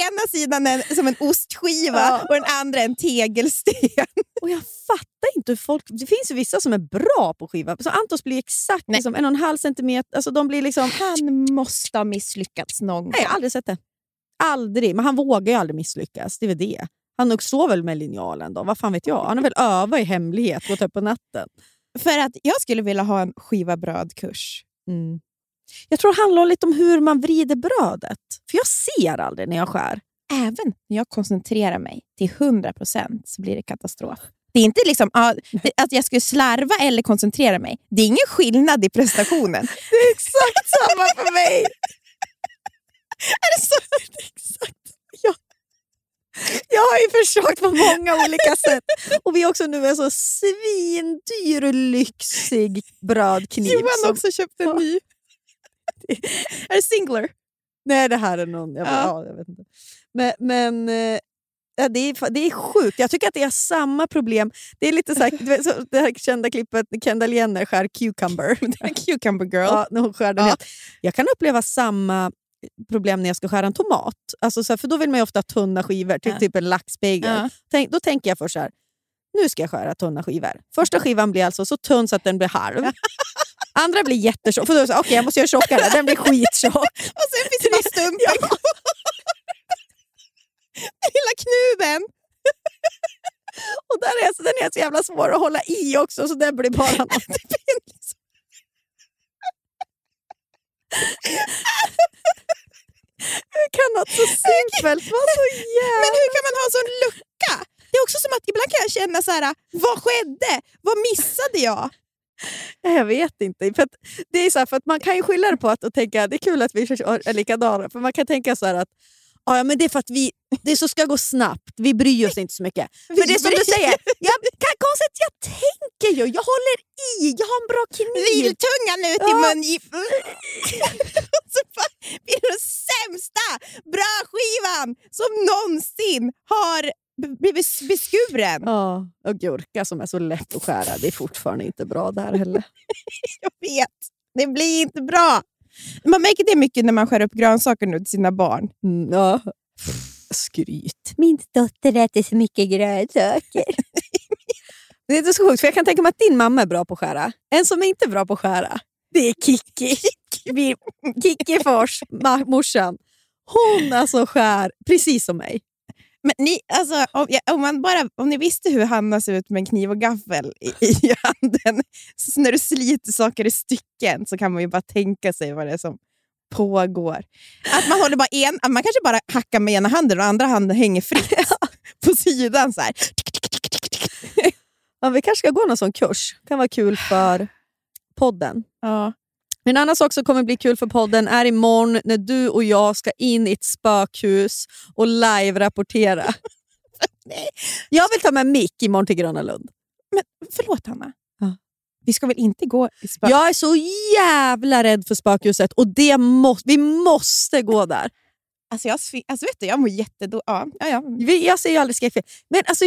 ena sidan en, som en ostskiva Ja. och den andra en tegelsten. Och jag fattar inte hur folk... Det finns vissa som är bra på skiva. Så Antons blir exakt Nej. liksom en och en halv centimeter. Alltså de blir liksom... Han måste ha misslyckats någon gång. Nej, jag har aldrig sett det. Aldrig. Men han vågar ju aldrig misslyckas. Det är väl det. Han nog står väl med linjalen då. Vad fan vet jag? Han har väl övat i hemlighet, gått upp på natten. För att jag skulle vilja ha en skiva brödkurs. Mm. Jag tror det handlar lite om hur man vrider brödet. För jag ser aldrig när jag skär. även när jag koncentrerar mig till 100% så blir det katastrof. Det är inte liksom det, att jag skulle slarva eller koncentrera mig. Det är ingen skillnad i prestationen. Det är exakt samma för mig! är det så? Exakt. Jag, har ju försökt på många olika sätt. Och vi också nu är så svindyr, lyxig brödkniv. Johan har som- också köpt en ny. är det singler? Nej, det här är någon... Jag, Ja. ja. jag vet inte. Men, men eh, ja, det, är, det är sjukt. Jag tycker att det är samma problem. Det är lite så här, så, det här kända klippet när Kendall Jenner skär cucumber. Cucumber girl. Ja, när hon skär den Ja. helt. Jag kan uppleva samma problem när jag ska skära en tomat. Alltså så här, för Då vill man ju ofta ha tunna skivor, typ, Ja. typ en laxbagel. Ja. Tänk, då tänker jag först så här, nu ska jag skära tunna skivor. Första skivan blir alltså så tunn så att den blir halv. Andra blir jättetjock. För då är det så här, Okej, jag måste göra tjockare. Den blir skittjock. Och sen finns det bara stumpen kvar. Lilla knuven. Och där är, så, den är så jävla svår att hålla i också, så den blir bara något. Så simpelt vara så jävla... Men hur kan man ha en sån lucka? Det är också som att ibland kan jag känna så här, vad skedde? Vad missade jag? Jag vet inte. För det är så här, för att man kan ju skylla det på att och tänka det är kul att vi är likadana. För man kan tänka så här att "Ja, men det är för att vi, det så ska gå snabbt. Vi bryr oss inte så mycket. Vi Men det är som du säger, jag, kan, konstigt, jag tänker ju. Jag håller i. Jag har en bra kniv. Viltungan ut i Ja. mungipan. Bara blir det den sämsta brödskivan som någonsin har blivit beskuren. Ja, och gurka som är så lätt att skära. Det är fortfarande inte bra där heller. Jag vet, det blir inte bra. Man märker det mycket när man skär upp grönsaker nu till sina barn. Mm, ja. Skryt. Min dotter äter så mycket grönsaker. Det är så sjukt, för jag kan tänka mig att din mamma är bra på att skära. En som är inte är bra på att skära, det är Kikki. Kikki Fors, morsan. Hon alltså skär precis som mig. Men ni, alltså, om, ja, om, man bara, om ni visste hur Hanna ser ut med en kniv och gaffel i, i handen, så när du sliter saker i stycken så kan man ju bara tänka sig vad det är som pågår. Att man håller bara en, man kanske bara hackar med ena handen och andra handen hänger fritt på sidan. Så här. Ja, vi kanske ska gå någon sån kurs. kan vara kul för podden. Ja. En annan sak som kommer bli kul för podden är imorgon när du och jag ska in i ett spökhus och live-rapportera. jag vill ta med mick imorgon till Gröna Lund. Men förlåt Hanna, Ja. vi ska väl inte gå i spö... Jag är så jävla rädd för spökhuset och det må, vi måste gå där. Alltså, jag, alltså vet du, jag mår jättedåligt. Ja, ja, ja. Jag ser ju aldrig skräckfilm. Men alltså,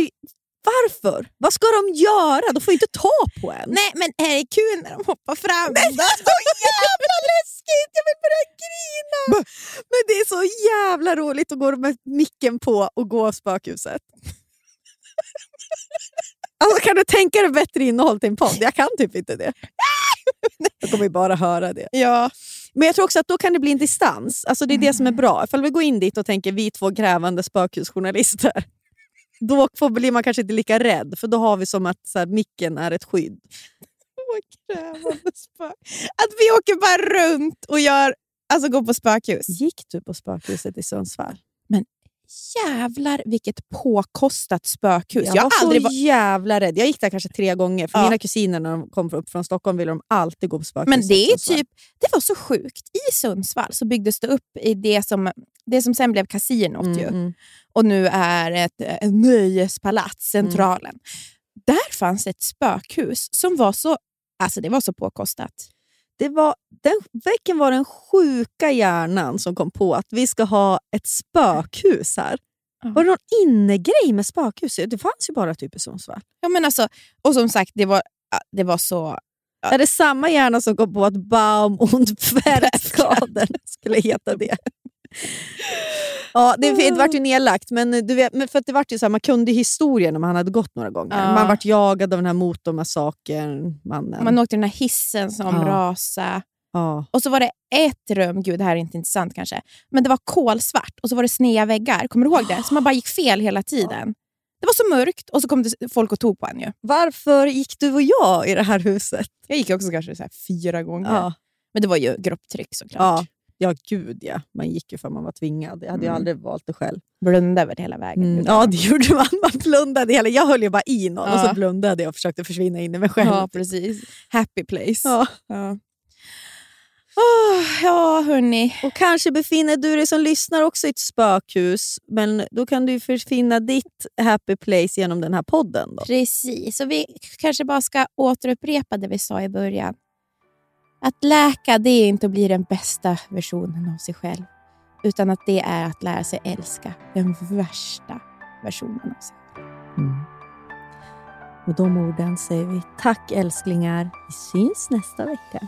varför? Vad ska de göra? De får inte ta på en. Nej, men är det kul när de hoppar fram? Det är så jävla läskigt! Jag vill börja grina! Men det är så jävla roligt att gå med micken på och gå av spökhuset. Alltså, kan du tänka dig bättre innehåll till en podd? Jag kan typ inte det. Jag kommer bara höra det. Ja. Men jag tror också att då kan det bli en distans. Alltså det är det som är bra. Ifall vi går in dit och tänker vi två grävande spökhusjournalister, då får, blir man kanske inte lika rädd. För då har vi som att så här, micken är ett skydd. Att vi åker bara runt och gör, alltså går på spökhus. Gick du på spökhuset i Sundsvall? Jävlar vilket påkostat spökhus. Jag, Jag, var aldrig så varit... jävla rädd. Jag gick där kanske tre gånger. För Ja. Mina kusiner när de kom upp från Stockholm ville de alltid gå på spökhuset. Men det är typ, det var så sjukt. I Sundsvall så byggdes det upp i det som, det som sen blev kasinot Mm, ju. mm. och nu är ett, ett nöjespalats, Centralen. Där fanns ett spökhus som var så, alltså det var så påkostat. Det var, den veckan var den sjuka hjärnan som kom på att vi ska ha ett spökhus här. Ja. Var det någon innegrej med spökhus? Det fanns ju bara typ i Sundsvall. Ja, men alltså, och som sagt, det var, det var så... Ja. Är det samma hjärna som kom på att Baum und Pferdskaden skulle heta det? Ja, det, det vart ju nedlagt, men, du vet, men för att det vart ju så här, man kunde historien när man hade gått några gånger. Ja. Man vart jagad av den här motormassakern. Mannen. Man åkte den här hissen som Ja. rasade. ja. Och så var det ett rum, gud det här är inte intressant kanske, men det var kolsvart och så var det sneda väggar. Kommer du ihåg det? Så man bara gick fel hela tiden. Det var så mörkt och så kom det folk och tog på en ju. Varför gick du och jag i det här huset? Jag gick också kanske så fyra gånger. Ja. Men det var ju grupptryck såklart. Ja. Ja, gud ja. Man gick ju för man var tvingad. Jag hade Mm. aldrig valt det själv. Blunda över hela vägen. Mm. Ja, det gjorde man. Man blundade hela... Jag höll ju bara i någon och Ja. så blundade jag och försökte försvinna in i mig själv. ja, precis. Happy place. Ja. Ja, Åh, ja hörni. Och kanske befinner du dig som lyssnar också i ett spökhus, men då kan du finna ditt happy place genom den här podden. Då. Precis. Så vi kanske bara ska återupprepa det vi sa i början. Att läka det är inte att bli den bästa versionen av sig själv. Utan att det är att lära sig älska den värsta versionen av sig själv. Mm. Med de orden säger vi tack älsklingar. Vi syns nästa vecka.